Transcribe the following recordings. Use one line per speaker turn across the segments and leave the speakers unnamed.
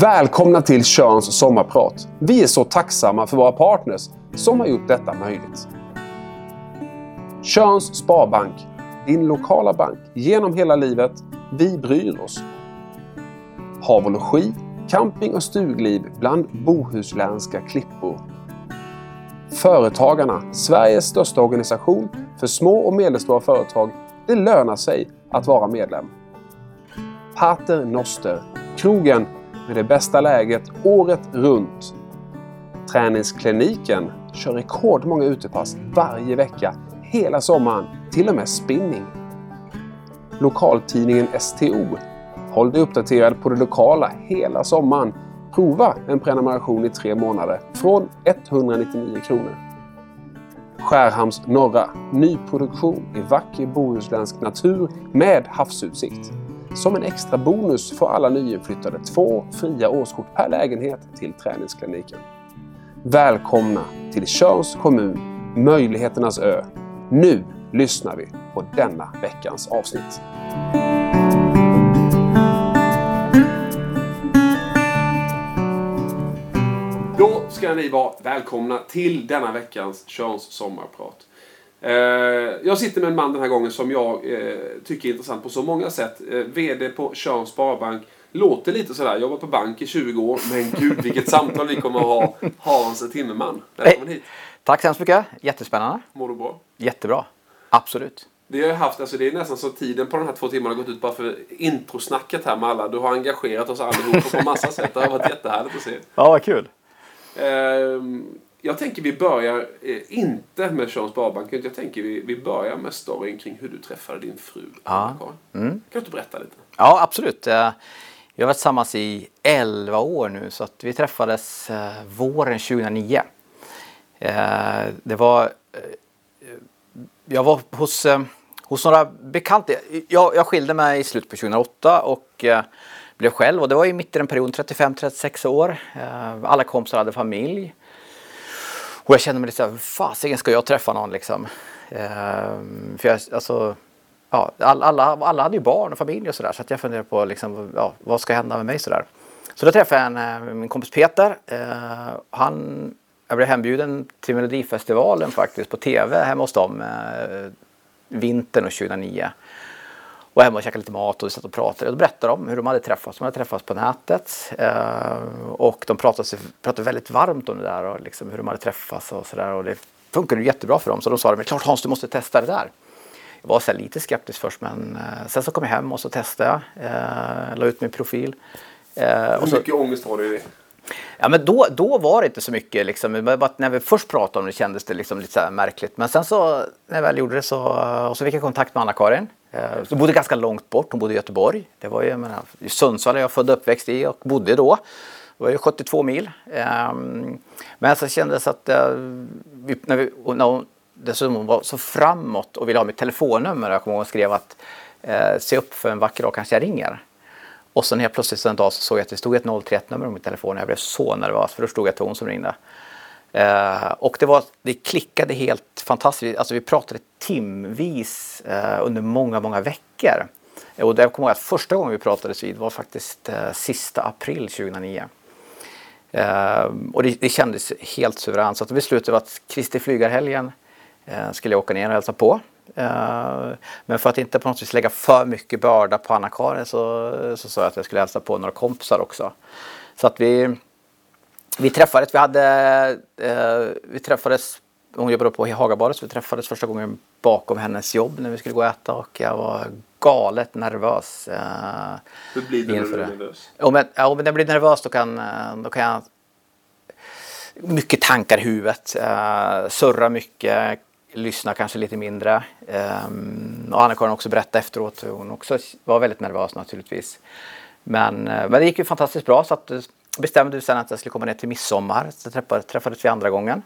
Välkomna till Körns sommarprat. Vi är så tacksamma för våra partners som har gjort detta möjligt. Körns Sparbank, din lokala bank genom hela livet. Vi bryr oss. Hav och logi, camping och stugliv bland bohuslänska klippor. Företagarna, Sveriges största organisation för små och medelstora företag. Det lönar sig att vara medlem. Pater Noster, krogen med det bästa läget året runt. Träningskliniken kör rekordmånga utepass varje vecka hela sommaren, till och med spinning. Lokaltidningen STO. Håll dig uppdaterad på det lokala hela sommaren. Prova en prenumeration i tre månader från 199 kronor. Skärhamns norra. Nyproduktion i vacker bohuslänsk natur med havsutsikt. Som en extra bonus får alla nyinflyttade två fria årskort per lägenhet till träningskliniken. Välkomna till Tjörns kommun, möjligheternas ö. Nu lyssnar vi på denna veckans avsnitt. Då ska ni vara välkomna till denna veckans Tjörns sommarprat. Eh, Jag sitter med en man den här gången som jag eh, tycker är intressant på så många sätt. Eh, VD på Tjörns Sparbank. Låter lite sådär, jobbat på bank i 20 år. Men gud vilket samtal vi kommer att ha. Hans Timmerman. Välkommen hit.
Tack så hemskt mycket. Jättespännande.
Mår du bra?
Jättebra. Absolut.
Vi har haft, alltså det är nästan så tiden på de här två timmarna har gått ut bara för introsnacket här med alla. Du har engagerat oss allihopa på massa sätt. Det har varit jättehärligt att se.
Ja, vad kul.
Ehm, Jag tänker vi börjar eh, inte med Tjörns Sparbank. Jag tänker vi, vi börjar med storyn kring hur du träffade din fru. Anna-Karin.
Mm.
Kan du berätta lite?
Ja, absolut. Eh, Vi har varit tillsammans i 11 år nu så att vi träffades eh, våren 2009. Eh, Det var... eh, Jag var hos, eh, hos några bekanta. Jag, jag skilde mig i slutet på 2008 och blev själv och det var ju mitt i den perioden, 35-36 år. Alla kompisar hade familj. Och jag kände mig lite såhär, fasiken ska jag träffa någon liksom? Ehm, för jag, alltså, ja, alla, alla hade ju barn och familj och sådär så att jag funderade på liksom, ja, vad ska hända med mig sådär. Så då träffade jag en, eh, min kompis Peter. Eh, han, jag blev hembjuden till Melodifestivalen faktiskt på TV hemma hos dem eh, vintern och 2009. Och hemma och käkade lite mat och satt och pratade. Och då berättade de hur de hade träffats. De hade träffats på nätet. Eh, och de pratade, pratade väldigt varmt om det där och liksom hur de hade träffats och sådär. Och det funkade jättebra för dem. Så de sa, men klart Hans du måste testa det där. Jag var så lite skeptisk först men eh, sen så kom jag hem och så testade jag. Eh, la ut min profil. Eh,
Hur
så,
mycket ångest har du i det?
Ja men då, då var det inte så mycket liksom. Det var När vi först pratade om det kändes det liksom lite så märkligt. Men sen så när jag väl gjorde det så, och så fick jag kontakt med Anna-Karin. Eh, så Hon bodde ganska långt bort. Hon bodde i Göteborg. Det var ju, jag menar, i Sundsvall är jag född och uppväxt i och bodde då. Det var ju 72 mil. Ehm, men så kändes att eh, vi, när vi, när hon dessutom var så framåt och ville ha mitt telefonnummer. Jag kommer ihåg hon skrev att eh, se upp för en vacker dag kanske jag ringer. Och sen helt plötsligt en dag så såg jag att det stod ett 031-nummer på min telefon. Jag blev så nervös för då stod jag att det var hon som ringde. Eh, och det, var, det klickade helt fantastiskt. Alltså vi pratade timvis eh, under många, många veckor. Och jag kommer ihåg att första gången vi pratades vid var faktiskt eh, sista april 2009. Eh, och det, det kändes helt suveränt. Så att vi beslutade att Kristi flygarhelgen eh, skulle jag åka ner och hälsa på. Eh, men för att inte på något vis lägga för mycket börda på Anna-Karin så, så sa jag att jag skulle hälsa på några kompisar också. Så att vi, vi träffades, vi hade, eh, vi träffades, hon jobbade på Hagabadet så vi träffades första gången bakom hennes jobb när vi skulle gå och äta och jag var galet nervös. Eh,
Hur blir det när du är nervös?
Ja, men, ja, men när jag blir nervös då kan, eh, då kan jag mycket tankar i huvudet, eh, surra mycket, lyssna kanske lite mindre. Um, och Anna-Karin också berättade efteråt, hon också var väldigt nervös naturligtvis. Men, eh, men det gick ju fantastiskt bra så att bestämde vi sen att jag skulle komma ner till midsommar. Så träffade, träffades vi andra gången.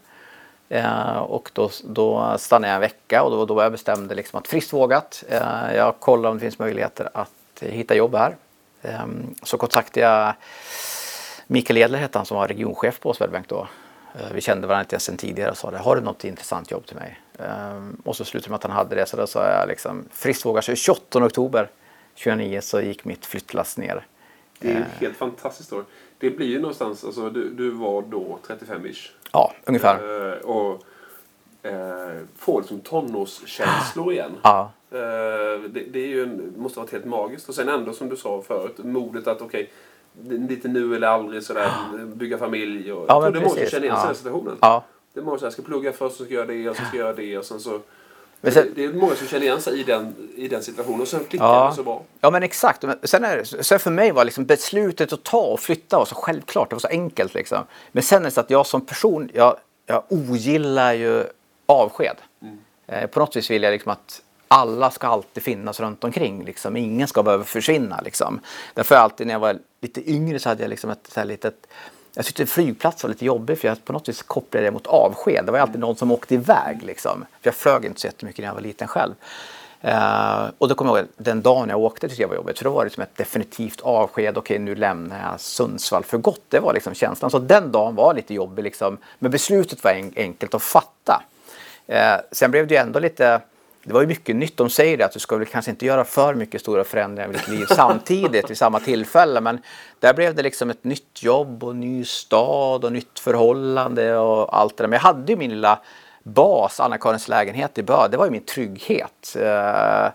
Eh, och då, då stannade jag en vecka och då, då jag bestämde liksom att friskt vågat. Eh, jag kollar om det finns möjligheter att eh, hitta jobb här. Eh, så kontaktade jag Mikael Edler hette han som var regionchef på Swedbank då. Eh, Vi kände varandra inte ens sedan tidigare och sa det, har du något intressant jobb till mig? Ehm, Och så slutade med att han hade det så då sa jag liksom friskt vågar. Så 28 oktober 2009 så gick mitt flyttlass ner.
Det är en helt fantastisk story. Det blir ju någonstans, alltså du, du var då 35-ish.
Ja, ungefär.
Eh, och eh, får liksom tonårskänslor igen.
Ja.
Eh, det, det är ju en, måste vara helt magiskt. Och sen ändå som du sa förut, modet att okej, det är lite nu eller aldrig sådär, bygga familj. Och,
Ja, men
det många som
precis.
känner igen sig i
Ja.
den situationen.
Ja.
Det säger, jag ska plugga först, så ska jag göra det, och så ska jag göra det och sen så...
Men sen-
det, är många som känner igen sig i den, i den situationen och sen klickar
Ja.
det så bra.
Ja men exakt. Men Sen, är sen för mig var liksom beslutet att ta och flytta var så självklart. Det var så enkelt liksom. Men sen är det så att jag som person, jag, jag ogillar ju avsked. Eh, på något vis vill jag liksom att alla ska alltid finnas runt omkring. Liksom. Ingen ska behöva försvinna. Liksom. Därför alltid när jag var lite yngre så hade jag liksom ett, så här litet jag tyckte flygplats var lite jobbig för jag på något vis kopplade det mot avsked. Det var alltid någon som åkte iväg liksom. För jag flög inte så jättemycket när jag var liten själv. Uh, och då kommer jag ihåg den dagen jag åkte tyckte jag var jobbigt. för då var det som ett definitivt avsked. Okej, nu lämnar jag Sundsvall för gott. Det var liksom känslan. Så den dagen var lite jobbig liksom. Men beslutet var en, enkelt att fatta. Uh, sen blev det ju ändå lite det var ju mycket nytt. De säger det att du ska väl kanske inte göra för mycket stora förändringar i ditt liv samtidigt vid samma tillfälle. Men där blev det liksom ett nytt jobb och ny stad och nytt förhållande och allt det där. Men jag hade ju min lilla bas, Anna-Karins lägenhet i Bö. Det var ju min trygghet. Eh,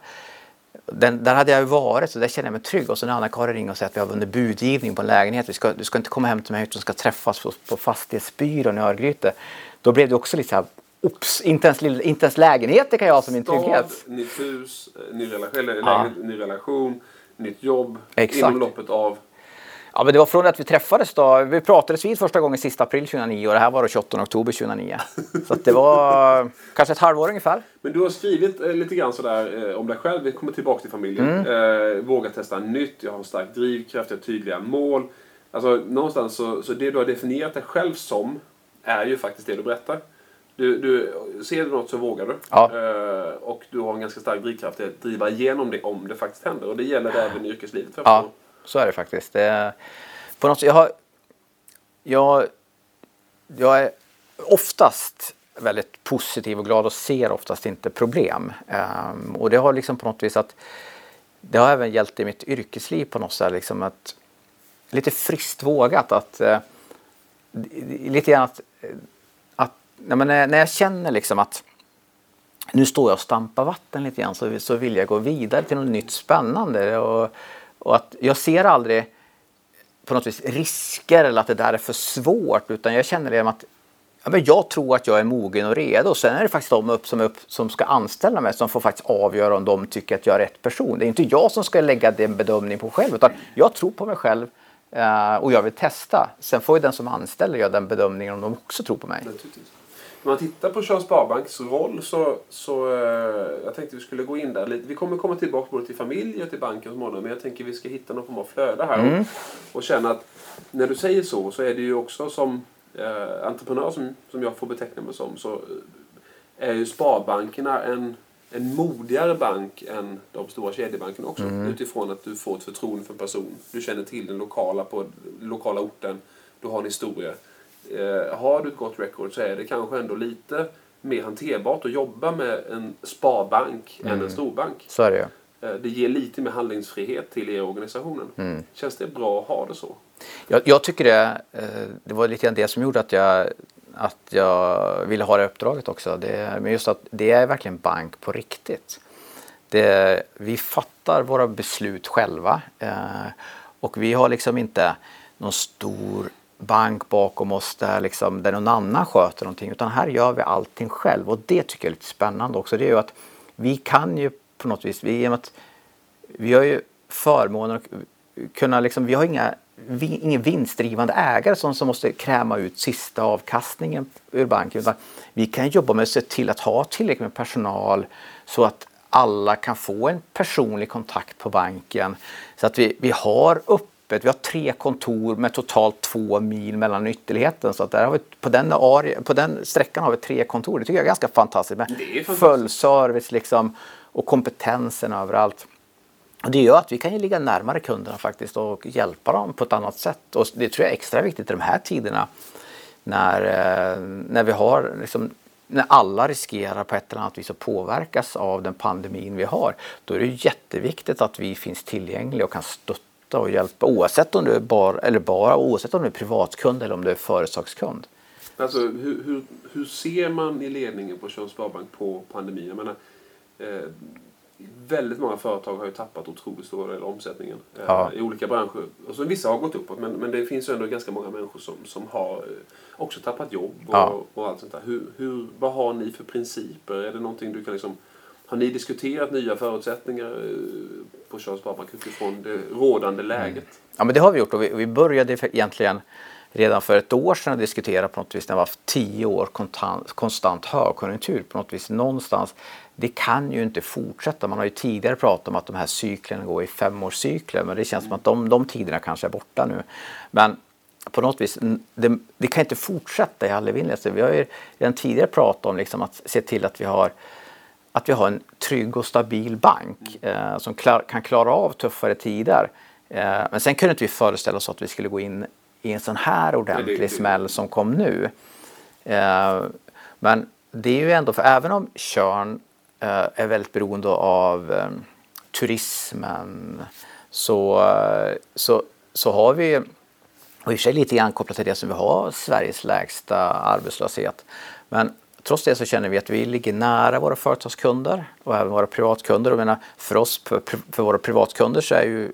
den, där hade jag ju varit så där kände jag mig trygg. Och så när Anna-Karin ringer och säger att vi har vunnit budgivning på en lägenhet. Vi ska, du ska inte komma hem till mig utan ska träffas på, på fastighetsbyrån i Örgryte. Då blev det också lite så här, Ops, inte ens, inte ens lägenheter kan jag ha som min trygghet.
Stad, nytt hus, eh, ny relation, eller
Ja.
lägenhet, ny relation, nytt jobb.
Exakt.
Inom loppet av...
Ja, men det var från att vi träffades då. Vi pratades vid första gången sista april 2009 och det här var då 28 oktober 2009. Så det var kanske ett halvår ungefär.
Men du har skrivit eh, lite grann sådär eh, om dig själv. Vi kommer tillbaka till familjen.
Mm.
Eh, våga testa nytt. Jag har en stark drivkraft. Jag har tydliga mål. Alltså någonstans så, så det du har definierat dig själv som är ju faktiskt det du berättar. Du, du, ser du något så vågar du.
Ja.
Eh, och du har en ganska stark drivkraft att driva igenom det om det faktiskt händer. Och det gäller även i yrkeslivet. för
Ja,
förstår.
så är det faktiskt. Det på något sätt, jag, har, jag, jag är oftast väldigt positiv och glad och ser oftast inte problem. Ehm, och det har liksom på något vis att det har även gällt i mitt yrkesliv på något sätt. Liksom att, lite friskt vågat att eh, lite grann att nej, men när, när jag känner liksom att nu står jag och stampar vatten lite grann så, så vill jag gå vidare till något nytt spännande. Och, och att jag ser aldrig på något vis risker eller att det där är för svårt utan jag känner det att ja, men jag tror att jag är mogen och redo. Sen är det faktiskt de upp som, upp, som ska anställa mig som får faktiskt avgöra om de tycker att jag är rätt person. Det är inte jag som ska lägga den bedömningen på själv utan jag tror på mig själv eh, och jag vill testa. Sen får ju den som anställer göra den bedömningen om de också tror på mig.
När man tittar på Charles Sparbanks roll så, så eh, jag tänkte vi skulle gå in där lite. Vi kommer komma tillbaka både till familj och till banken så. Men jag tänker vi ska hitta någon form av flöde här. Och, och känna att när du säger så så är det ju också som eh, entreprenör som, som jag får beteckna mig som. Så eh, är ju sparbankerna en, en modigare bank än de stora kedjebankerna också. Utifrån att du får ett förtroende för en person. Du känner till den lokala på lokala orten. Du har en historia. Eh, har du ett gott record så är det kanske ändå lite mer hanterbart att jobba med en sparbank än en storbank.
Så är det.
Eh, det ger lite mer handlingsfrihet till er organisationen. Känns det bra att ha det så?
Jag, jag tycker det, eh, det var lite grann det som gjorde att jag, att jag ville ha det uppdraget också. Det, men just att det är verkligen bank på riktigt. Det, vi fattar våra beslut själva eh, och vi har liksom inte någon stor bank bakom oss där, liksom, där någon annan sköter någonting utan här gör vi allting själv och det tycker jag är lite spännande också. Det är ju att vi kan ju på något vis, vi, att vi har ju förmånen att kunna liksom, vi har inga, vi, ingen vinstdrivande ägare som, som måste kräma ut sista avkastningen ur banken. Utan vi kan jobba med att se till att ha tillräckligt med personal så att alla kan få en personlig kontakt på banken. Så att vi, vi har öppet, vi har tre kontor med totalt två mil mellan ytterligheten. Så att där har vi, på, den area, på den sträckan har vi tre kontor. Det tycker jag är ganska fantastiskt. Med
fantastiskt.
full service liksom, och kompetensen överallt. Och det gör att vi kan ligga närmare kunderna faktiskt och hjälpa dem på ett annat sätt. Och det tror jag är extra viktigt i de här tiderna när, eh, när vi har liksom, när alla riskerar på ett eller annat vis att påverkas av den pandemin vi har. Då är det jätteviktigt att vi finns tillgängliga och kan stötta stötta och hjälpa oavsett om du är bara, eller bara oavsett om du är privatkund eller om du är företagskund.
Alltså, hur, hur, hur ser man i ledningen på Tjörns Sparbank på pandemin? Jag menar, eh, väldigt många företag har ju tappat otroligt stora delar av omsättningen eh, ja. i olika branscher. Alltså, vissa har gått uppåt men, men det finns ju ändå ganska många människor som, som har eh, också tappat jobb och, ja. och allt sånt där. Hur, hur, vad har ni för principer? Är det någonting du kan liksom har ni diskuterat nya förutsättningar eh, på Tjörns Sparbank utifrån det rådande mm. läget? Mm.
Ja men det har vi gjort och vi, vi började egentligen redan för ett år sedan diskutera på något vis när vi har haft tio år konstant, konstant högkonjunktur på något vis någonstans. Det kan ju inte fortsätta. Man har ju tidigare pratat om att de här cyklerna går i femårscykler men det känns som att de, de tiderna kanske är borta nu. Men på något vis, det, det kan inte fortsätta i all evinnerlighet. Vi har ju redan tidigare pratat om liksom att se till att vi har att vi har en trygg och stabil bank eh, som klar, kan klara av tuffare tider. Eh, men sen kunde inte vi föreställa oss att vi skulle gå in i en sån här ordentlig smäll som kom nu. Eh, men det är ju ändå, för även om Körn eh, är väldigt beroende av eh, turismen så, eh, så, så har vi och i och för sig lite grann kopplat till det som vi har Sveriges lägsta arbetslöshet. Men Trots det så känner vi att vi ligger nära våra företagskunder och även våra privatkunder. Och menar, för oss, för, för våra privatkunder så är ju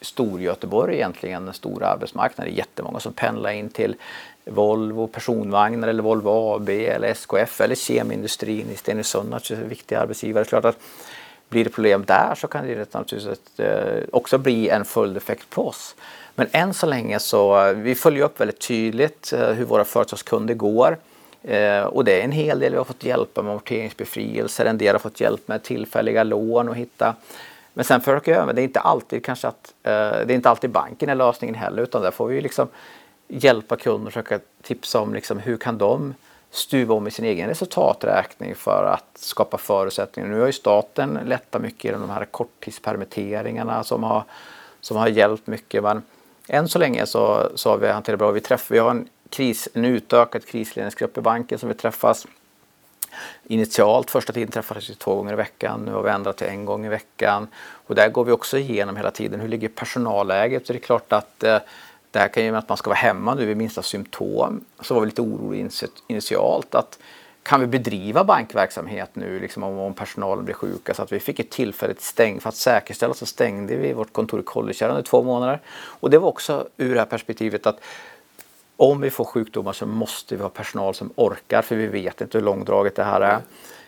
Storgöteborg egentligen en stor arbetsmarknad. Det är jättemånga som pendlar in till Volvo personvagnar eller Volvo AB eller SKF eller kemindustrin i Stenungsund, alltså viktiga arbetsgivare. Klart att blir det problem där så kan det naturligtvis eh, också bli en följdeffekt på oss. Men än så länge så eh, vi följer upp väldigt tydligt eh, hur våra företagskunder går. Eh, och det är en hel del vi har fått hjälpa med amorteringsbefrielser, en del har fått hjälp med tillfälliga lån och hitta. Men sen försöker jag, det är inte alltid kanske att, eh, det är inte alltid banken är lösningen heller utan där får vi liksom hjälpa kunder och försöka tipsa om liksom hur kan de stuva om i sin egen resultaträkning för att skapa förutsättningar. Nu har ju staten lättat mycket genom de här korttidspermitteringarna som har, som har hjälpt mycket. Men än så länge så, så har vi hanterat bra. Vi, träffar, vi har en kris, en utökad krisledningsgrupp i banken som vi träffas initialt. Första tiden träffades vi två gånger i veckan. Nu har vi ändrat till en gång i veckan. Och där går vi också igenom hela tiden. Hur ligger personalläget? Så det är klart att eh, det här kan ju med att man ska vara hemma nu vid minsta symptom. Så var vi lite oroliga initialt att kan vi bedriva bankverksamhet nu liksom om, om personalen blir sjuka? Så att vi fick ett tillfälligt stäng. För att säkerställa så stängde vi vårt kontor i Kollekärr under två månader. Och det var också ur det här perspektivet att om vi får sjukdomar så måste vi ha personal som orkar för vi vet inte hur långdraget det här är.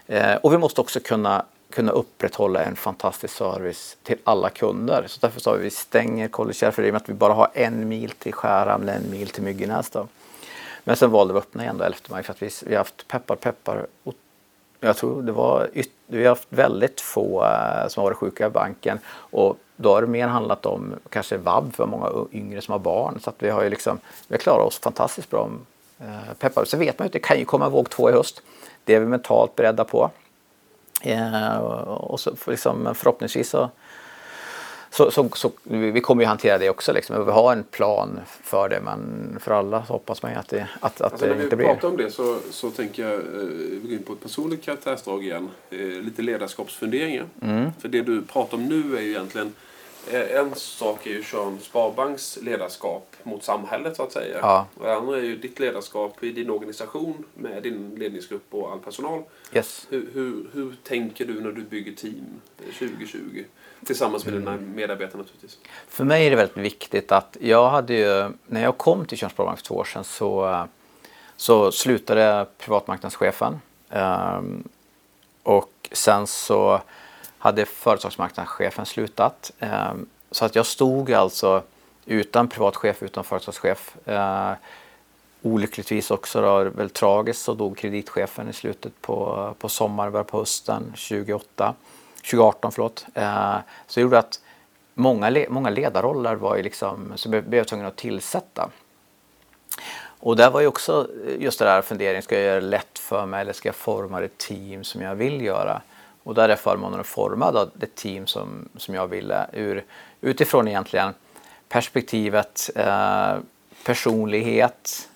Eh, och vi måste också kunna, kunna upprätthålla en fantastisk service till alla kunder. Så därför sa vi vi stänger Collegekärr för det med att vi bara har en mil till Skärhamn, en mil till Myggenäs. Men sen valde vi att öppna igen då 11 maj för att vi, vi har haft peppar peppar jag tror det var vi har haft väldigt få eh, som har varit sjuka i banken och då har det mer handlat om kanske vab för många yngre som har barn. Så att vi har ju liksom, vi har klarat oss fantastiskt bra. Uh, peppar. Så vet man ju att det kan ju komma våg två i höst. Det är vi mentalt beredda på. Uh, och så liksom, förhoppningsvis så så, så, så, vi kommer ju hantera det också. Liksom. Vi har en plan för det men för alla så hoppas man ju att det, att, att
alltså,
det inte blir.
När vi pratar om det så, så tänker jag, eh, vi går in på ett personligt karaktärsdrag igen. Eh, lite ledarskapsfunderingar. Mm. För det du pratar om nu är ju egentligen eh, en sak är ju Sean Sparbanks ledarskap mot samhället så att säga. Ja. Och det andra är ju ditt ledarskap i din organisation med din ledningsgrupp och all personal.
Yes.
Hur, hur, hur tänker du när du bygger team 2020? Tillsammans med dina medarbetare naturligtvis.
För mig är det väldigt viktigt att jag hade ju, när jag kom till Tjörns Sparbank för två år sedan så, så slutade privatmarknadschefen. Um, och sen så hade företagsmarknadschefen slutat. Ehm, så att jag stod alltså utan privatchef, utan företagschef. Ehm, olyckligtvis också då, väldigt tragiskt så dog kreditchefen i slutet på, på sommaren, början på hösten 2008. 2018 förlåt. Ehm, så det gjorde att många, många ledarroller var ju liksom, så blev jag tvungen att tillsätta. Och där var ju också just det där funderingen, ska jag göra det lätt för mig eller ska jag forma det team som jag vill göra? Och där är förmånen att forma då det team som, som jag ville ur, utifrån egentligen perspektivet eh, personlighet,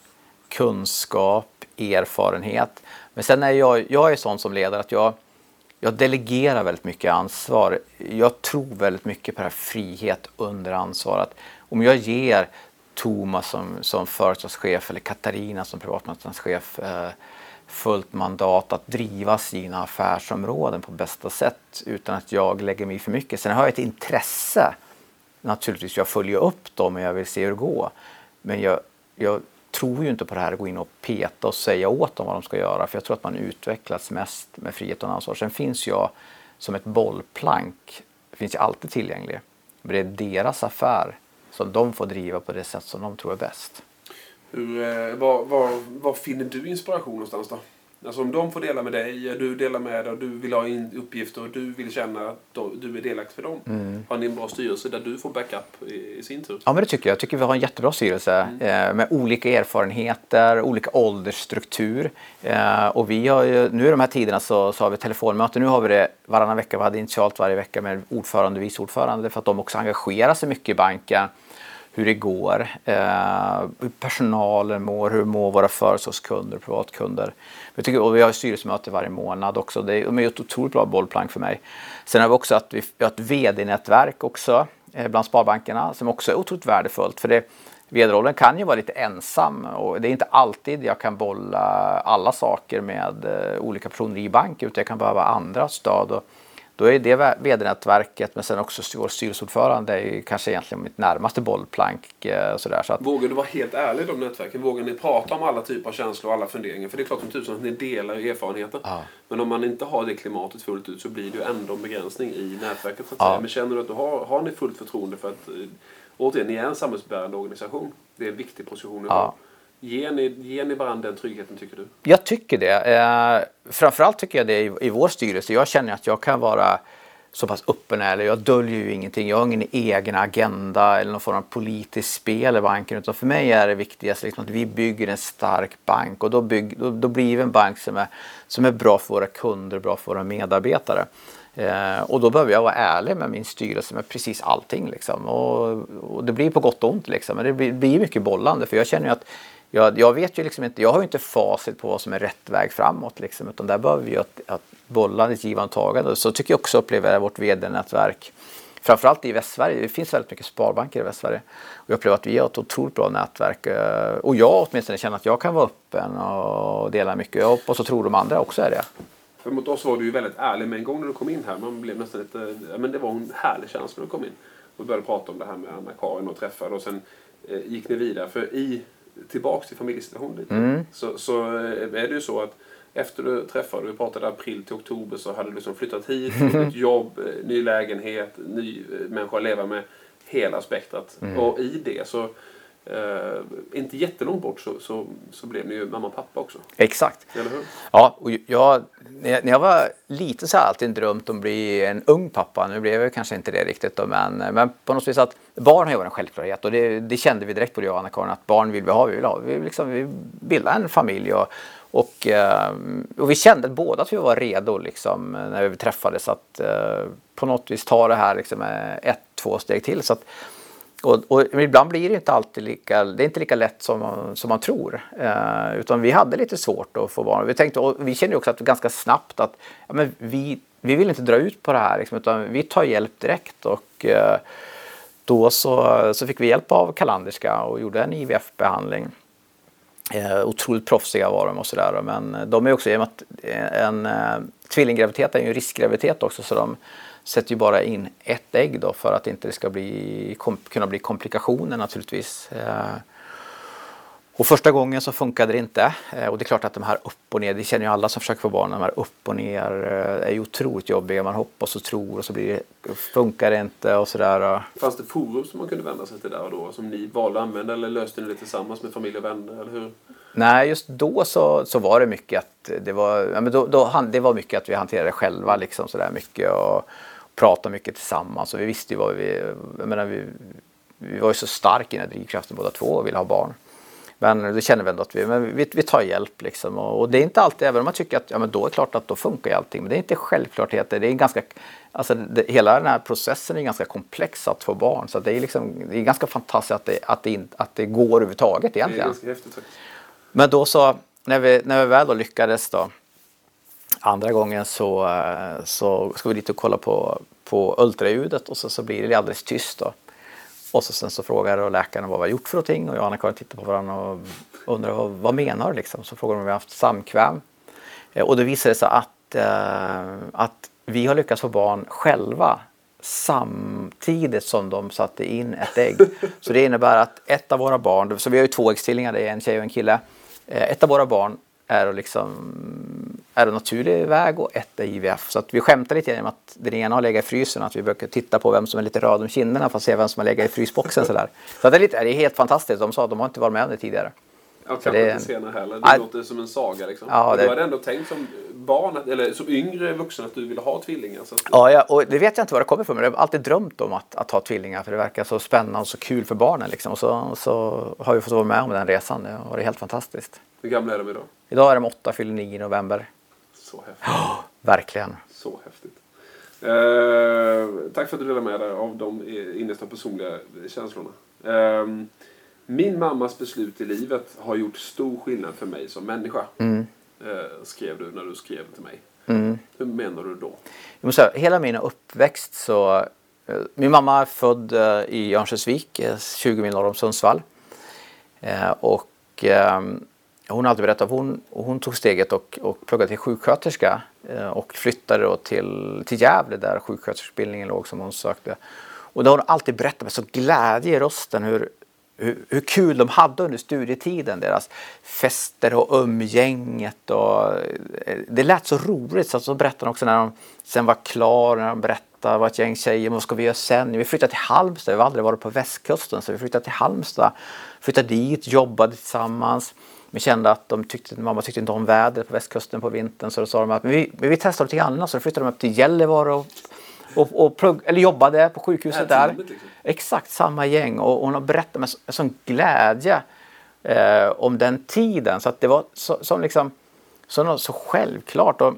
kunskap, erfarenhet. Men sen är jag, jag är sån som ledare att jag jag delegerar väldigt mycket ansvar. Jag tror väldigt mycket på det här frihet under ansvar. Att om jag ger Thomas som, som företagschef eller Katarina som privatmarknadschef eh, fullt mandat att driva sina affärsområden på bästa sätt utan att jag lägger mig för mycket. Sen har jag ett intresse naturligtvis, jag följer upp dem och jag vill se hur det går. Men jag, jag tror ju inte på det här att gå in och peta och säga åt dem vad de ska göra för jag tror att man utvecklas mest med frihet och ansvar. Sen finns jag som ett bollplank, finns jag alltid tillgänglig. Men det är deras affär som de får driva på det sätt som de tror är bäst.
Hur, eh, var, var, var finner du inspiration någonstans då? Alltså om de får dela med dig, du delar med dig och du vill ha in uppgifter och du vill känna att du är delaktig för dem. Mm. Har ni en bra styrelse där du får backup i, i sin tur?
Ja men det tycker jag. Jag tycker vi har en jättebra styrelse mm. eh, med olika erfarenheter, olika åldersstruktur. Eh, och vi har ju, nu i de här tiderna så, så har vi telefonmöten. Nu har vi det varannan vecka, vi hade initialt varje vecka med ordförande och vice ordförande för att de också engagerar sig mycket i banken hur det går, eh, hur personalen mår, hur mår våra företagskunder, privatkunder. Vi, tycker, och vi har styrelsemöte varje månad också. Det är, ett otroligt bra bollplank för mig. Sen har vi också att vi har ett VD-nätverk också eh, bland sparbankerna som också är otroligt värdefullt. För det, vd-rollen kan ju vara lite ensam och det är inte alltid jag kan bolla alla saker med eh, olika personer i banken utan jag kan behöva andra stöd. Och, då är det vd-nätverket men sen också vår styrelseordförande är kanske egentligen mitt närmaste bollplank. Eh, sådär, så att...
Vågar du vara helt ärlig i de nätverken? Vågar ni prata om alla typer av känslor och alla funderingar? För det är klart som tusan att ni delar erfarenheter. Ja. Men om man inte har det klimatet fullt ut så blir det ju ändå en begränsning i nätverket. Så att ja. Men känner du att du har, har ni fullt förtroende för att, eh, återigen, ni är en samhällsbärande organisation. Det är en viktig position ja. Ger ni, ger ni varandra den tryggheten tycker du?
Jag tycker det. Eh, framförallt tycker jag det i, i vår styrelse. Jag känner att jag kan vara så pass öppen eller jag döljer ju ingenting. Jag har ingen egen agenda eller någon form av politiskt spel i banken. Utan för mig är det viktigaste liksom att vi bygger en stark bank och då, bygg, då, då blir vi en bank som är, som är bra för våra kunder och bra för våra medarbetare. Eh, och då behöver jag vara ärlig med min styrelse med precis allting. Liksom. Och, och det blir på gott och ont. Liksom. Men det blir, blir mycket bollande för jag känner ju att jag, jag, vet ju liksom inte, jag har ju inte facit på vad som är rätt väg framåt liksom, utan där behöver vi ju att, att bolla ett givande tagande. Så tycker jag också upplever vårt vd-nätverk Framförallt i Västsverige. Det finns väldigt mycket sparbanker i Västsverige. Och jag upplever att vi har ett otroligt bra nätverk. Eh, och jag åtminstone känner att jag kan vara öppen och dela mycket. Jag hoppas och tror de andra också är det.
För mot oss var du ju väldigt ärlig med en gång när du kom in här. Man blev nästan lite, ja, men det var en härlig känsla när du kom in. Och började prata om det här med Anna-Karin och träffade och sen eh, gick ni vidare. För i tillbaks till familjesituationen mm. så, så är det ju så att efter du träffade, vi pratade april till oktober, så hade du liksom flyttat hit, ett jobb, eh, ny lägenhet, ny eh, människa att leva med. Hela spektrat. Mm. Och i det så Uh, inte jättelångt bort så, så, så blev ni ju mamma och pappa också.
Exakt. Eller hur? Ja, och jag, när jag var liten så har jag alltid drömt om att bli en ung pappa. Nu blev jag kanske inte det riktigt då, men, men på något vis att barn har ju varit en självklarhet och det, det kände vi direkt både jag och Anna-Karin att barn vill vi ha. Vi vill, ha. Vi vill liksom, vi bilda en familj och, och, eh, och vi kände båda att vi var redo liksom, när vi träffades att uh, på något vis ta det här liksom, ett, två steg till. Så att, och, och, ibland blir det inte alltid lika, det är inte lika lätt som man, som man tror. Eh, utan vi hade lite svårt att få barn. Vi, tänkte, och vi kände också att ganska snabbt att ja, men vi, vi vill inte dra ut på det här liksom, utan vi tar hjälp direkt. Och, eh, då så, så fick vi hjälp av Kalanderska och gjorde en IVF-behandling. Eh, otroligt proffsiga var de och sådär. Men de är också, i och med att eh, en eh, tvillinggraviditet är ju en riskgraviditet också så de sätter ju bara in ett ägg då för att inte det ska bli, kom, kunna bli komplikationer naturligtvis. Eh, och första gången så funkade det inte. Eh, och det är klart att de här upp och ner, det känner ju alla som försöker få barn, de här upp och ner eh, är ju otroligt jobbiga. Man hoppas och tror och så blir det, funkar det inte och sådär.
Fanns det forum som man kunde vända sig till där och då som ni valde att använda eller löste ni det tillsammans med familj och vänner? Eller hur?
Nej, just då så, så var det mycket att det var, ja, men då, då, det var mycket att vi hanterade själva liksom sådär mycket. Och, pratade mycket tillsammans och vi visste ju vad vi, jag menar, vi, vi var ju så starka i den här drivkraften båda två och ville ha barn. Men det känner vi ändå att vi, men vi, vi tar hjälp liksom. Och, och, det är inte alltid, även om man tycker att ja, men då är det klart att då funkar ju allting. Men det är inte självklarheter. Det är ganska, alltså det, hela den här processen är ganska komplex att få barn. Så det är, liksom, det är ganska fantastiskt att det, att det, att det går överhuvudtaget egentligen.
Det är häftigt,
men då så, när vi, när vi väl då lyckades då Andra gången så, eh, så ska vi dit och kolla på, på ultraljudet och så, så blir det alldeles tyst. Då. Och så, sen så frågar läkaren vad vi har gjort för någonting och jag och Anna-Karin tittar på varandra och undrar vad, vad menar du liksom? Så frågar de om vi har haft samkväm. Eh, och då visar det sig att, eh, att vi har lyckats få barn själva samtidigt som de satte in ett ägg. Så det innebär att ett av våra barn, så vi har ju två äggstvillingar, det är en tjej och en kille. Eh, ett av våra barn är liksom är en naturlig väg och ett är IVF. Så att vi skämtar lite genom att den ena har legat i frysen att vi brukar titta på vem som är lite röd om kinderna för att se vem som har legat i frysboxen. Sådär. Så det är, lite, det är helt fantastiskt. De sa att de har inte varit med om det tidigare.
Ja, kanske det, inte senare heller. Det låter som en saga. Liksom. Ja, det... Du hade ändå tänkt som barn, eller som yngre vuxen, att du ville ha tvillingar. Så att...
Ja, ja, och det vet jag inte var det kommer ifrån, men jag har alltid drömt om att, att ha tvillingar för det verkar så spännande och så kul för barnen. Liksom. Och så, så har vi fått vara med om den resan. Det har varit helt fantastiskt.
Hur gamla är de idag?
Idag är de åtta, fyller nio i november.
Så häftigt. Oh,
verkligen.
Så häftigt. Eh, tack för att du delade med dig av de innersta personliga känslorna. Eh, min mammas beslut i livet har gjort stor skillnad för mig som människa. Mm. Eh, skrev du när du skrev till mig. Mm. Hur menar du då?
Jag säga, hela min uppväxt så... Eh, min mamma är född eh, i Örnsköldsvik, 20 mil norr om Sundsvall. Och ehm, hon har alltid berättat att hon, hon tog steget och, och pluggade till sjuksköterska och flyttade då till, till Gävle där sjuksköterskeutbildningen låg som hon sökte. Och då har hon alltid berättat med så glädje i rösten hur, hur, hur, kul de hade under studietiden. Deras fester och umgänget. Och, eh, det lät så roligt. Så, så berättade de också när de sen var klara, när de berättade vad ett gäng tjejer, vad ska vi göra sen? Vi flyttade till Halmstad, vi har aldrig varit på västkusten så vi flyttade till Halmstad. Flyttade dit, jobbade tillsammans. Vi kände att de tyckte, mamma tyckte inte om vädret på västkusten på vintern så då sa de att vi, vi testar lite annat så då flyttade de upp till Gällivare och och, och plugg, eller jobbade på sjukhuset där. Liksom. Exakt samma gäng och, hon har berättat med sån glädje eh, om den tiden så att det var så, som liksom så, så självklart. Och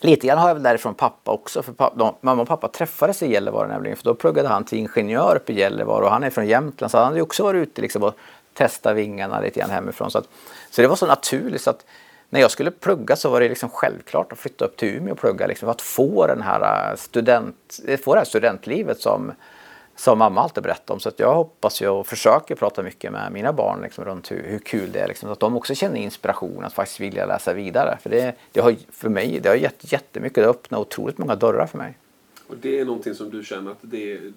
lite grann har jag väl därifrån pappa också för pappa, de, mamma och pappa träffades i Gällivare nämligen för då pluggade han till ingenjör uppe i Gällivare och han är från Jämtland så han hade också varit ute liksom och testat vingarna lite grann hemifrån. Så, att, så det var så naturligt så att när jag skulle plugga så var det liksom självklart att flytta upp till Umeå och plugga. Liksom, för att få, den här äh, student, få det här studentlivet som, som mamma alltid berättade om. Så att jag hoppas ju och försöker prata mycket med mina barn liksom, runt hur, hur kul det är. Liksom, så att de också känner inspiration att faktiskt vilja läsa vidare. För det, det har för mig det har gett jättemycket. Det har öppnat otroligt många dörrar för mig.
Och det är någonting som du känner att det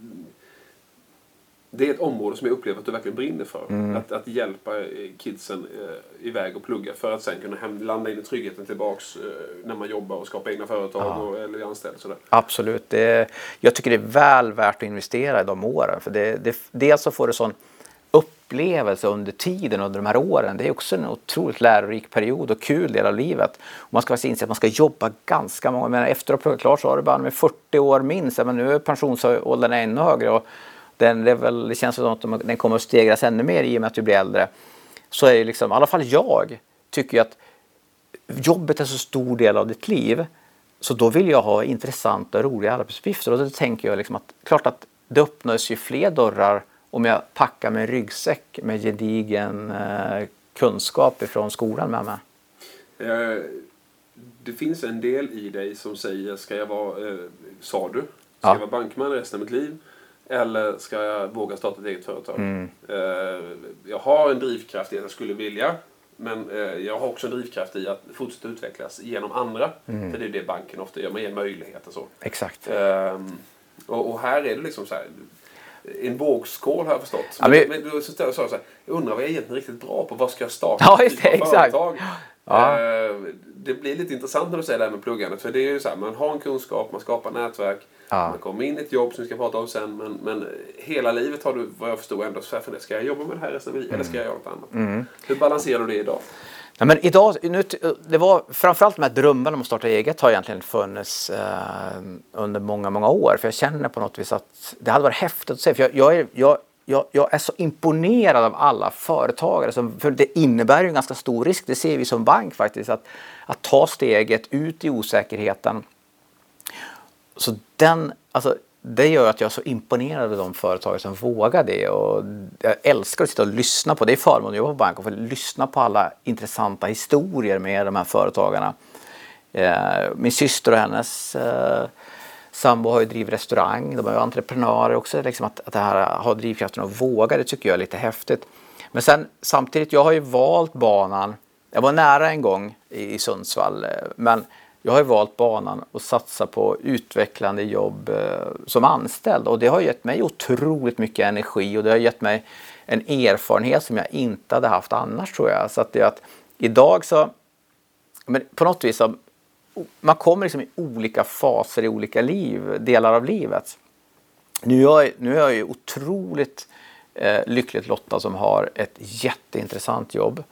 det är ett område som jag upplever att du verkligen brinner för. Mm. Att, att hjälpa eh, kidsen eh, iväg och plugga för att sen kunna hem, landa in i tryggheten tillbaks eh, när man jobbar och skapar egna företag ja. och, eller anställd. Sådär.
Absolut. Det, jag tycker det är väl värt att investera i de åren. För det, det, dels så får du sån upplevelse under tiden, under de här åren. Det är också en otroligt lärorik period och kul del av livet. Och man ska faktiskt inse att man ska jobba ganska många, men efter att ha pluggat klart så har du bara med 40 år minst, men nu är pensionsåldern ännu högre. Och den, det, väl, det känns som att den kommer att stegras ännu mer i och med att vi blir äldre. Så är det liksom, i alla fall jag tycker att jobbet är så stor del av ditt liv. Så då vill jag ha intressanta och roliga arbetsuppgifter. Och då tänker jag liksom att klart att det öppnas ju fler dörrar om jag packar med en ryggsäck med gedigen eh, kunskap ifrån skolan med mig.
Eh, det finns en del i dig som säger, ska jag vara, eh, sa du, ska ja. jag vara bankman resten av mitt liv? Eller ska jag våga starta ett eget företag? Mm. Eh, jag har en drivkraft i att jag skulle vilja. Men eh, jag har också en drivkraft i att fortsätta utvecklas genom andra. Mm. För det är det banken ofta gör, man ger möjligheter så.
Exakt.
Ehm, och, här är det liksom så här. En vågskål har jag förstått. Ja, men, men, men, så, så, så, jag undrar vad jag är egentligen riktigt bra på. Vad ska jag starta
ja, just det, exakt. företag?
Ja. Ehm, det blir lite intressant när du säger det här med pluggandet. För det är ju så här, man har en kunskap, man skapar nätverk. Ja. Man kommer in i ett jobb som vi ska prata om sen. Men, men hela livet har du, vad jag förstod, ändå så här, ska jag jobba med det här resten av livet mm. eller ska jag göra något annat? Mm. Hur balanserar du det idag?
Ja, men idag, nu, det var framförallt de här drömmarna om att starta eget har egentligen funnits eh, under många, många år. För jag känner på något vis att det hade varit häftigt att se. För jag, jag, är, jag, jag, jag, är så imponerad av alla företagare. Som, för det innebär ju en ganska stor risk, det ser vi som bank faktiskt. Att, att ta steget ut i osäkerheten så den, alltså, det gör att jag är så imponerad av de företagare som vågar det. Och jag älskar att sitta och lyssna på, det är förmån att jobba på bank, och få lyssna på alla intressanta historier med de här företagarna. Eh, min syster och hennes eh, sambo har ju drivit restaurang. De är ju entreprenörer också. Liksom att, att det här har drivkraften att våga, det tycker jag är lite häftigt. Men sen samtidigt, jag har ju valt banan. Jag var nära en gång i, i Sundsvall, eh, men jag har ju valt banan och satsa på utvecklande jobb eh, som anställd och det har gett mig otroligt mycket energi och det har gett mig en erfarenhet som jag inte hade haft annars tror jag. Så att det är att idag så, men på något vis så, man kommer liksom i olika faser i olika liv, delar av livet. Nu är jag, nu är jag ju otroligt eh, lyckligt lottad som har ett jätteintressant jobb.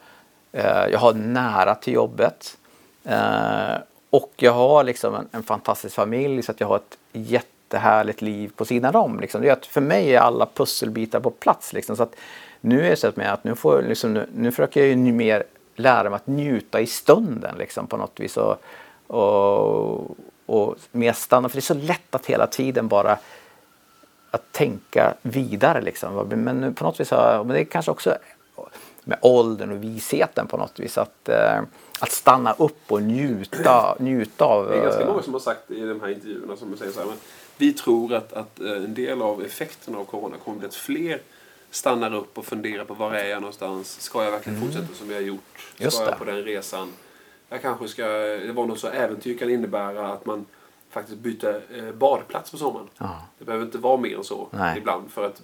Eh, jag har nära till jobbet. Eh, och jag har liksom en, en, fantastisk familj så att jag har ett jättehärligt liv på sidan om. Liksom. Det är att för mig är alla pusselbitar på plats. Liksom. Så att nu är det så att, nu, får, liksom, nu, nu försöker jag ju mer lära mig att njuta i stunden liksom, på något vis. Och, och, och mer stanna. För det är så lätt att hela tiden bara att tänka vidare. Liksom. Men på något vis, men det är kanske också med åldern och visheten på något vis. Att, eh, att stanna upp och njuta, njuta av...
Det är ganska många som har sagt i de här intervjuerna som säger så här. Men vi tror att, att eh, en del av effekten av corona kommer bli att fler stannar upp och funderar på var är jag någonstans? Ska jag verkligen mm. fortsätta som vi har gjort? Ska jag på den resan? Jag kanske ska... Det var något så äventyr kan innebära att man faktiskt byter eh, badplats på sommaren. Ja. Det behöver inte vara mer än så Nej. ibland för att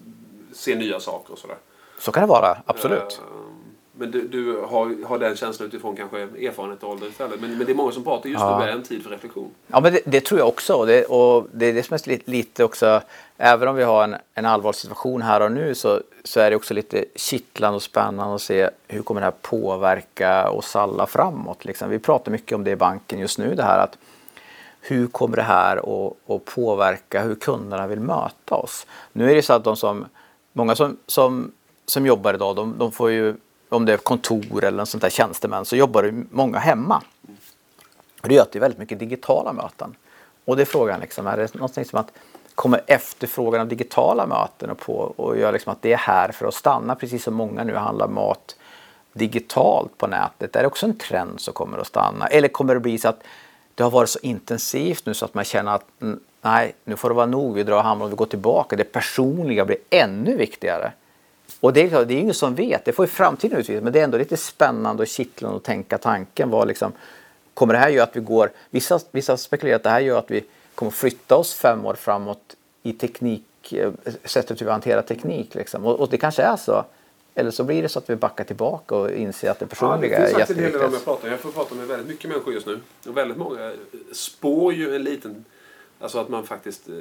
se nya saker och sådär.
Så kan det vara, absolut. Uh,
men du, du, har, har den känslan utifrån kanske erfarenhet och ålder istället. Men, men det är många som pratar just ja. nu är en tid för reflektion.
Ja, men det, det tror jag också. Och det, och det är det som är lite, lite också, även om vi har en, en allvarlig situation här och nu så, så är det också lite kittlande och spännande att se hur kommer det här påverka oss alla framåt. Liksom. Vi pratar mycket om det i banken just nu, det här att hur kommer det här att, att påverka hur kunderna vill möta oss? Nu är det så att de som, många som, som, som jobbar idag, de, de får ju om det är kontor eller sånt där tjänstemän så jobbar det många hemma. Det gör att det är väldigt mycket digitala möten. Och det är frågan liksom, är det någonting som att kommer efterfrågan av digitala möten och på och gör liksom att det är här för att stanna precis som många nu handlar mat digitalt på nätet. Är det också en trend som kommer att stanna? Eller kommer det bli så att det har varit så intensivt nu så att man känner att nej, nu får det vara nog, vi drar hamnar och vi går tillbaka. Det personliga blir ännu viktigare. Och det är, det är ingen som vet, det får ju framtiden utvisa, men det är ändå lite spännande och kittlande att tänka tanken. Vad liksom, kommer det här göra att vi går, vissa, vissa spekulerar att det här gör att vi kommer flytta oss fem år framåt i teknik, eh, sättet vi hanterar teknik. Liksom. Och, och, det kanske är så. Eller så blir det så att vi backar tillbaka och inser att det personliga ja, det är jätteviktigt.
Jag pratar Jag får prata med väldigt mycket människor just nu. Och väldigt många spår ju en liten Alltså att man faktiskt eh,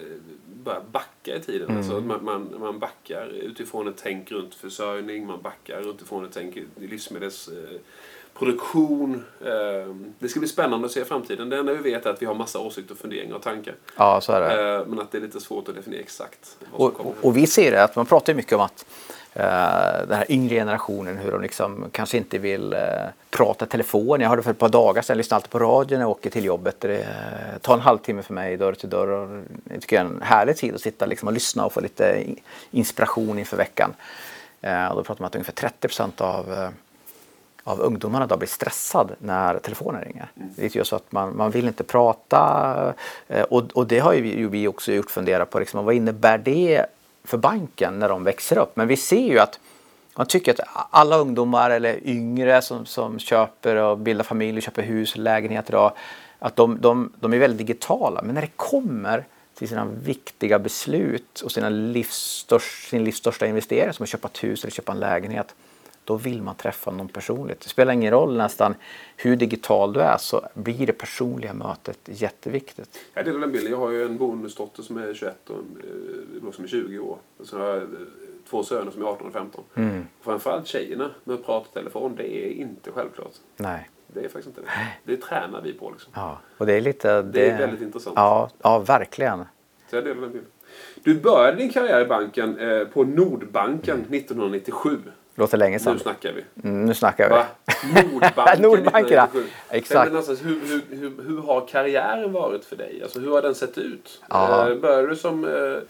börjar backa i tiden. Mm. Alltså att man, man, man backar utifrån ett tänk runt försörjning, man backar utifrån ett tänk i livsmedelsproduktion. Eh, det ska bli spännande att se framtiden. Det enda vi vet är att vi har massa åsikter, funderingar och tankar.
Ja, så är det.
Eh, men att det är lite svårt att definiera exakt
vad som kommer. Och, och vi ser det, att man pratar mycket om att den här yngre generationen, hur de liksom kanske inte vill uh, prata telefon. Jag hörde för ett par dagar sedan, jag lyssnar alltid på radion när jag åker till jobbet. Det uh, tar en halvtimme för mig dörr till dörr. Och det tycker jag är en härlig tid att sitta liksom, och lyssna och få lite inspiration inför veckan. Och då pratar man att ungefär 30 procent av av ungdomarna då blir stressad när telefonen ringer. Mm. Det är så att man, man vill inte prata och, och det har ju vi också gjort fundera på. Liksom, vad innebär det för banken när de växer upp. Men vi ser ju att man tycker att alla ungdomar eller yngre som, som köper och bildar familj, köper hus, lägenheter idag, att de, de, de är väldigt digitala. Men när det kommer till sina viktiga beslut och sina livs, sin livs största investering som att köpa ett hus eller köpa en lägenhet då vill man träffa någon personligt. Det spelar ingen roll nästan hur digital du är så blir det personliga mötet jätteviktigt.
Jag delar den bilden. Jag har ju en bonusdotter som är 21 och en eh, som är 20 år. Och så har jag eh, två söner som är 18 och 15. Mm. Framförallt tjejerna med att prata telefon, det är inte självklart.
Nej.
Det är faktiskt inte det. Det tränar vi på. Liksom.
Ja, och det är lite...
Det, det är väldigt intressant.
Ja, ja, verkligen.
Så jag delar den bilden. Du började din karriär i banken eh, på Nordbanken 1997.
Låter länge sedan.
Nu snackar vi.
Mm, nu snackar vi.
Va? Nordbanken,
Nordbanken ja. Exakt.
Men alltså, hur, hur, hur, hur, har karriären varit för dig? Alltså, hur har den sett ut? Ja. Eh, började du som... Eh,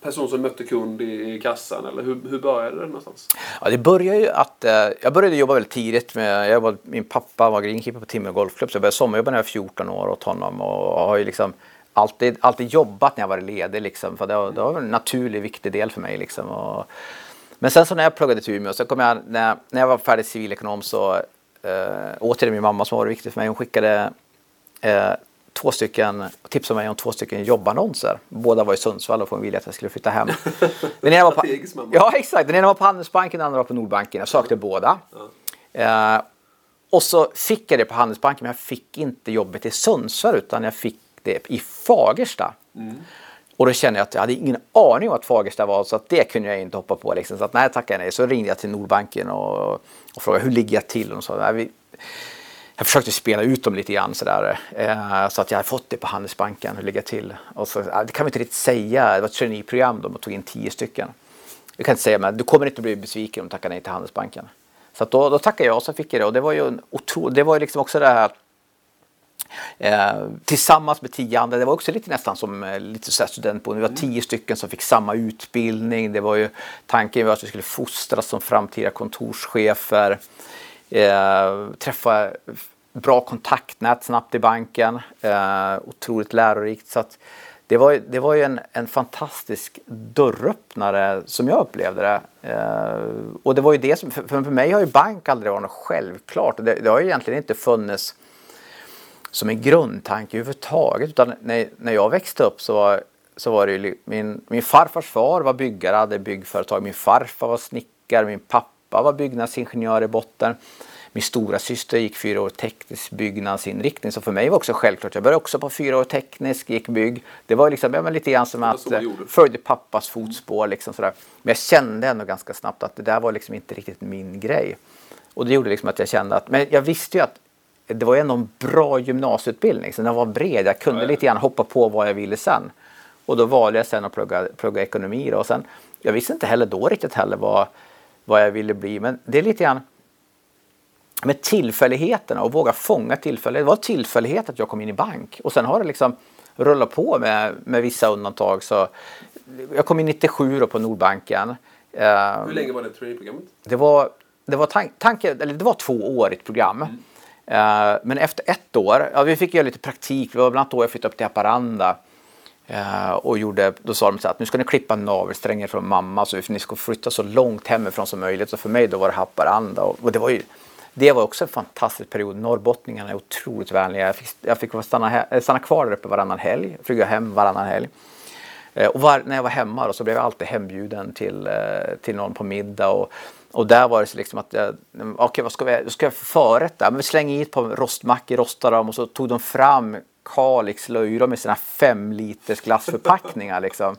person som mötte kund i, i kassan eller hur, hur började det någonstans?
Ja, det började ju att eh, jag började jobba väldigt tidigt med, jag var, min pappa var greenkeeper på Timrå Golfklubb så jag började sommarjobba när jag var 14 år åt honom och har ju liksom alltid, alltid jobbat när jag varit ledig liksom för det var, det var en naturlig viktig del för mig liksom. Och, men sen så när jag pluggade till Umeå så kom jag, när, när jag var färdig civilekonom så eh, återigen min mamma som var viktig för mig, hon skickade eh, två stycken, tipsade mig om två stycken jobbannonser. Båda var i Sundsvall och ville att jag skulle flytta hem.
Den ena var på,
ja, exakt. Den ena var på Handelsbanken, den andra var på Nordbanken. Jag sökte båda. Eh, och så fick jag det på Handelsbanken, men jag fick inte jobbet i Sundsvall utan jag fick det i Fagersta. Mm. Och då kände jag att jag hade ingen aning om att Fagersta var så att det kunde jag inte hoppa på. Liksom. Så att nej, tackar nej. Så ringde jag till Nordbanken och, och frågade hur ligger jag till? Och så, nej, vi, jag försökte spela ut dem lite grann sådär. Eh, så att jag hade fått det på Handelsbanken, hur ligger jag till? Och så, det kan vi inte riktigt säga, det var ett traineeprogram, de tog in tio stycken. Jag kan inte säga, men du kommer inte bli besviken om du tackar nej till Handelsbanken. Så att då, då tackade jag och så fick jag det och det var ju en otro, det var ju liksom också det här att tillsammans med tio andra, det var också lite nästan som eh, lite så studentboende. Vi var tio stycken som fick samma utbildning. Det var ju, tanken var att vi skulle fostras som framtida kontorschefer. Eh, träffa bra kontaktnät snabbt i banken. Eh, otroligt lärorikt. Så att det, var, det var ju en, en fantastisk dörröppnare som jag upplevde det. Eh, och det var ju det som, för, för mig har ju bank aldrig varit något självklart. Det, det har ju egentligen inte funnits som en grundtanke överhuvudtaget. Utan när, när jag växte upp så var, så var det ju, min, min farfars far var byggare, hade byggföretag. Min farfar var snickare, min pappa var byggnadsingenjör i botten. Min stora syster gick fyra år teknisk byggnadsinriktning. Så för mig var också självklart. Jag började också på fyra år teknisk, gick bygg. Det var liksom, ja, lite grann som att följde pappas fotspår. Liksom sådär. Men jag kände ändå ganska snabbt att det där var liksom inte riktigt min grej. Och det gjorde liksom att jag kände att, men jag visste ju att det var ändå en bra gymnasieutbildning. Så den var bred. Jag kunde lite grann hoppa på vad jag ville sen. Och då valde jag sen att plugga, plugga ekonomi. Då. Och sen, jag visste inte heller då riktigt heller vad, vad jag ville bli. Men det är lite grann med tillfälligheterna och våga fånga tillfället. Det var tillfällighet att jag kom in i bank. Och sen har det liksom rullat på med, med vissa undantag. Så jag kom in 97 på Nordbanken.
Hur länge var det traineeprogrammet?
Det var, det var, tank, tanke, eller det var tvåårigt program. Mm. Eh, men efter ett år, ja, vi fick göra lite praktik. Det var bland annat då jag flyttade upp till Haparanda. Eh, och gjorde, då sa de så att nu ska ni klippa navelsträngen från mamma så ni ska flytta så långt hemifrån som möjligt. Så för mig då var det Haparanda och, det var ju det var också en fantastisk period. Norrbottningarna är otroligt vänliga. Jag fick, jag fick stanna, eh, stanna kvar där uppe varannan helg, flyga hem varannan helg. Eh, och var, när jag var hemma då, så blev jag alltid hembjuden till, till någon på middag. Och, och där var det så liksom att, okej okay, vad ska vi, ska jag förrätta? Men vi slänger i ett par rostmackor, rostar dem och så tog de fram Kalix löjrom med sina fem liters glassförpackningar liksom.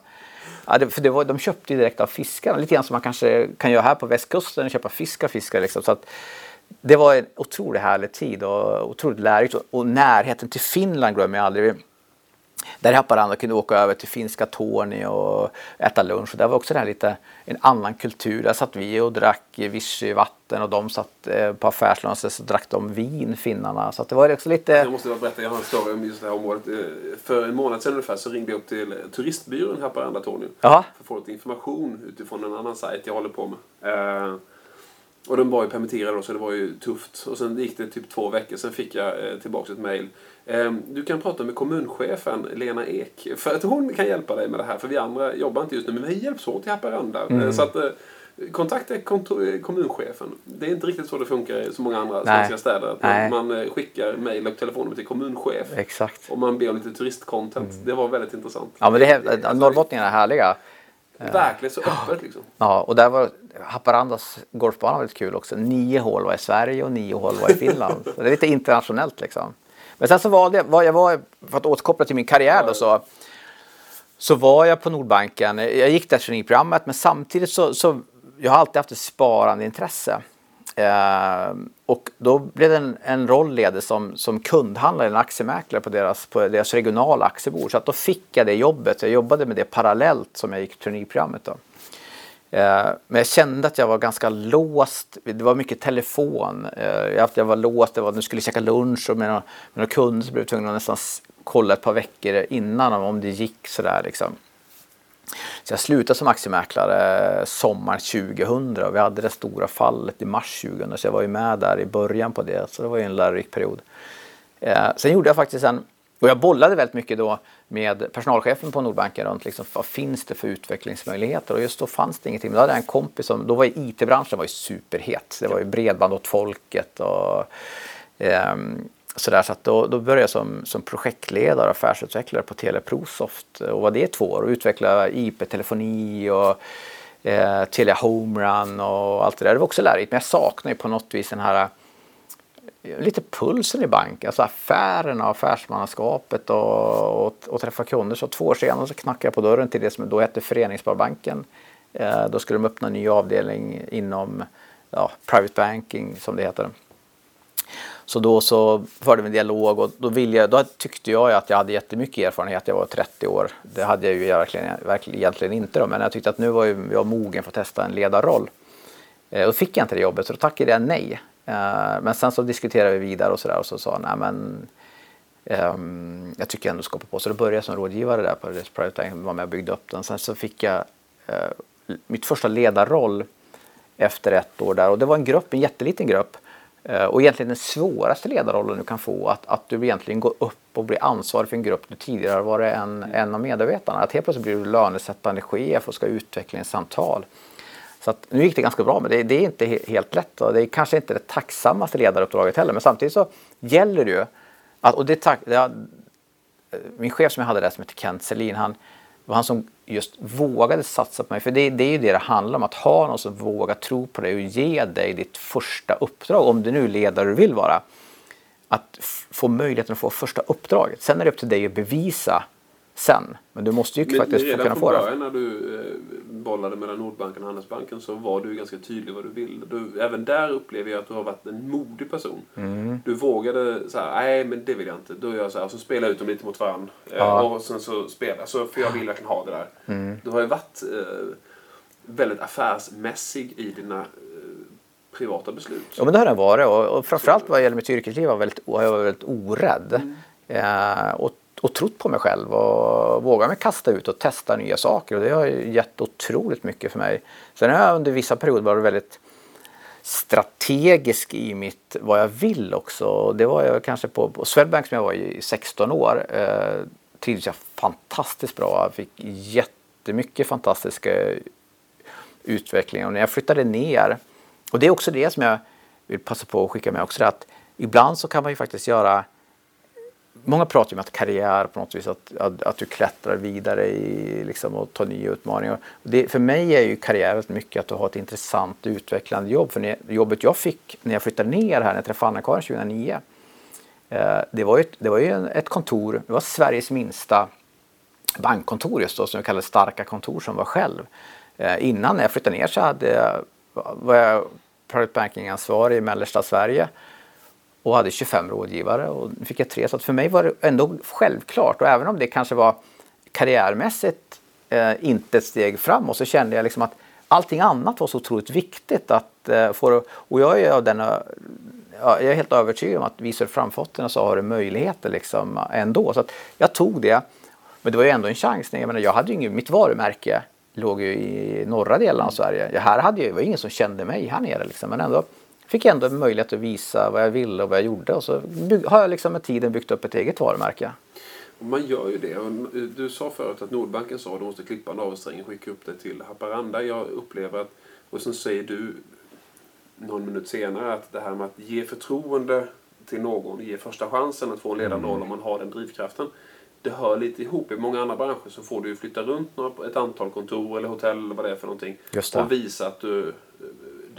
Ja, det, för det var, de köpte ju direkt av fiskarna, lite grann som man kanske kan göra här på västkusten, och köpa fiskar fiskar liksom. Så att, det var en otroligt härlig tid och otroligt lärorikt och, och närheten till Finland glömmer jag aldrig där i Haparanda kunde åka över till finska Torni och äta lunch. Och där var också det här lite en annan kultur. Där satt vi och drack vichyvatten och de satt eh, på affärslunch och drack de vin, finnarna. Så det var också lite...
Jag måste bara berätta, jag har en story om just det här området. Eh, för en månad sedan ungefär så ringde jag upp till turistbyrån Haparanda Torni. För att få lite information utifrån en annan sajt jag håller på med. Eh, och de var ju permitterade då, så det var ju tufft. Och sen gick det typ två veckor, sen fick jag tillbaka ett mail. Eh, du kan prata med kommunchefen Lena Ek, för att hon kan hjälpa dig med det här. För vi andra jobbar inte just nu, men vi hjälps åt i Haparanda. Mm. Eh, så att, eh, kontakta eh, kommunchefen. Det är inte riktigt så det funkar i så många andra Nej. svenska städer. Att man, man, skickar mejl och telefonnummer till kommunchef.
Exakt.
Och man ber om lite turistcontent. Mm. Det var väldigt intressant.
Ja, men det är, norrbottningarna är härliga.
Verkligen så öppet liksom.
Ja, och där var Haparandas golfbana väldigt kul också. Nio hål var i Sverige och nio hål var i Finland. det är lite internationellt liksom. Men sen så var det, var jag var, för att återkoppla till min karriär då så, så var jag på Nordbanken. Jag gick där traineeprogrammet men samtidigt så, så jag har alltid haft ett sparande intresse. Eh, och då blev det en, en roll ledig som, som kundhandlare, en aktiemäklare på deras, på deras regionala aktiebord. Så att då fick jag det jobbet. Jag jobbade med det parallellt som jag gick traineeprogrammet. Då. Eh, men jag kände att jag var ganska låst. Det var mycket telefon. Eh, jag var låst. Det var, nu skulle jag käka lunch och med några, med några kunder så blev jag tvungen att nästan kolla ett par veckor innan om det gick sådär liksom. Så jag slutade som aktiemäklare eh, sommaren 2000 och vi hade det stora fallet i mars 2000 så jag var ju med där i början på det. Så det var ju en lärorik period. Sen gjorde jag faktiskt en, och jag bollade väldigt mycket då med personalchefen på Nordbanken runt liksom, vad finns det för utvecklingsmöjligheter och just då fanns det ingenting. Men då hade jag en kompis som, då var ju IT-branschen var ju superhet. Det var ju bredband åt folket och eh, sådär, så att då, då började jag som, som projektledare och affärsutvecklare på Teleprosoft och var det i två år och utvecklade IP-telefoni och eh, Telia Homerun och allt det där. Det var också lärorikt men jag saknar ju på något vis den här lite pulsen i banken, alltså affärerna, affärsmannaskapet och, och, och träffa kunder. Så två år senare så knackade jag på dörren till det som då hette Föreningssparbanken. Eh, då skulle de öppna en ny avdelning inom ja, private banking som det heter. Så då så förde vi en dialog och då, ville jag, då tyckte jag att jag hade jättemycket erfarenhet. Jag var 30 år. Det hade jag ju verkligen, verkligen egentligen inte då, men jag tyckte att nu var jag mogen för att testa en ledarroll. Eh, då fick jag inte det jobbet så då tackade jag nej. Eh, men sen så diskuterade vi vidare och sådär och så sa nej men um, jag tycker ändå ska på. Så då började jag som rådgivare där på Risk Private Bank, var med och byggde upp den. Sen så fick jag uh, mitt första ledarroll efter ett år där och det var en grupp, en jätteliten grupp eh, och egentligen den svåraste ledarrollen du kan få, att, att du egentligen går upp och blir ansvarig för en grupp du tidigare har varit en, en av medarbetarna. Att helt plötsligt blir du lönesättande chef och ska ha utvecklingssamtal. Så att, nu gick det ganska bra men det, det är inte he helt lätt och det är kanske inte det tacksammaste ledaruppdraget heller men samtidigt så gäller det ju att, och det, tack, det, min chef som jag hade där som heter Kent Selin, han, var han som just vågade satsa på mig. För det, det, är ju det det handlar om, att ha någon som vågar tro på dig och ge dig ditt första uppdrag, om du nu ledare du vill vara. Att få möjligheten att få första uppdraget. Sen är det upp till dig att bevisa sen. Men du måste ju men, faktiskt
men
kunna få det.
Redan när du eh, bollade mellan Nordbanken och Handelsbanken så var du ganska tydlig vad du vill. Du, även där upplever jag att du har varit en modig person. Mm. Du vågade så nej men det vill jag inte. Då gör jag så här, och så spelar jag ut dem lite mot varandra. Eh, ja. och sen så spelar så för jag vill verkligen ha det där. Mm. Du har ju varit eh, väldigt affärsmässig i dina eh, privata beslut.
Ja men det har jag varit och, och framförallt vad gäller mitt yrkesliv var jag väldigt, var jag väldigt orädd. Mm. Eh, och och trott på mig själv och vågat mig kasta ut och testa nya saker och det har gett otroligt mycket för mig. Sen har jag under vissa perioder varit väldigt strategisk i mitt vad jag vill också. Det var jag kanske på, på Swedbank som jag var i 16 år. Eh, trivdes jag fantastiskt bra. Jag fick jättemycket fantastiska eh, utveckling och när jag flyttade ner och det är också det som jag vill passa på att skicka med också att ibland så kan man ju faktiskt göra Många pratar ju om att karriär på något vis, att, att, att du klättrar vidare i, liksom, och tar nya utmaningar. Det, för mig är ju karriär mycket att du har ett intressant utvecklande jobb. För när, jobbet jag fick när jag flyttade ner här, när jag träffade Anna-Karin 2009. Eh, det var ju, ett, det var ju ett kontor, det var Sveriges minsta bankkontor just då, som jag kallade starka kontor som var själv. Eh, innan när jag flyttade ner så hade, var jag private banking-ansvarig i mellersta Sverige och hade 25 rådgivare och nu fick jag tre. Så att för mig var det ändå självklart och även om det kanske var karriärmässigt eh, inte ett steg framåt så kände jag liksom att allting annat var så otroligt viktigt att eh, få och jag är av denna jag är helt övertygad om att visar du framfötterna så har du möjligheter liksom ändå. Så att jag tog det. Men det var ju ändå en chans. Jag, menar, jag hade ju inget, mitt varumärke låg ju i norra delen av Sverige. Här hade jag, det var ingen som kände mig här nere liksom. Men ändå fick jag ändå möjlighet att visa vad jag ville och vad jag gjorde. Och så har jag liksom med tiden byggt upp ett eget varumärke.
Man gör ju det. Du sa förut att Nordbanken sa att du måste klippa navelsträngen och skicka upp det till Haparanda. Jag upplever att, och sen säger du någon minut senare att det här med att ge förtroende till någon, ge första chansen att få en ledande roll om man har den drivkraften. Det hör lite ihop. I många andra branscher så får du flytta runt ett antal kontor eller hotell eller vad det är för någonting. Och visa att du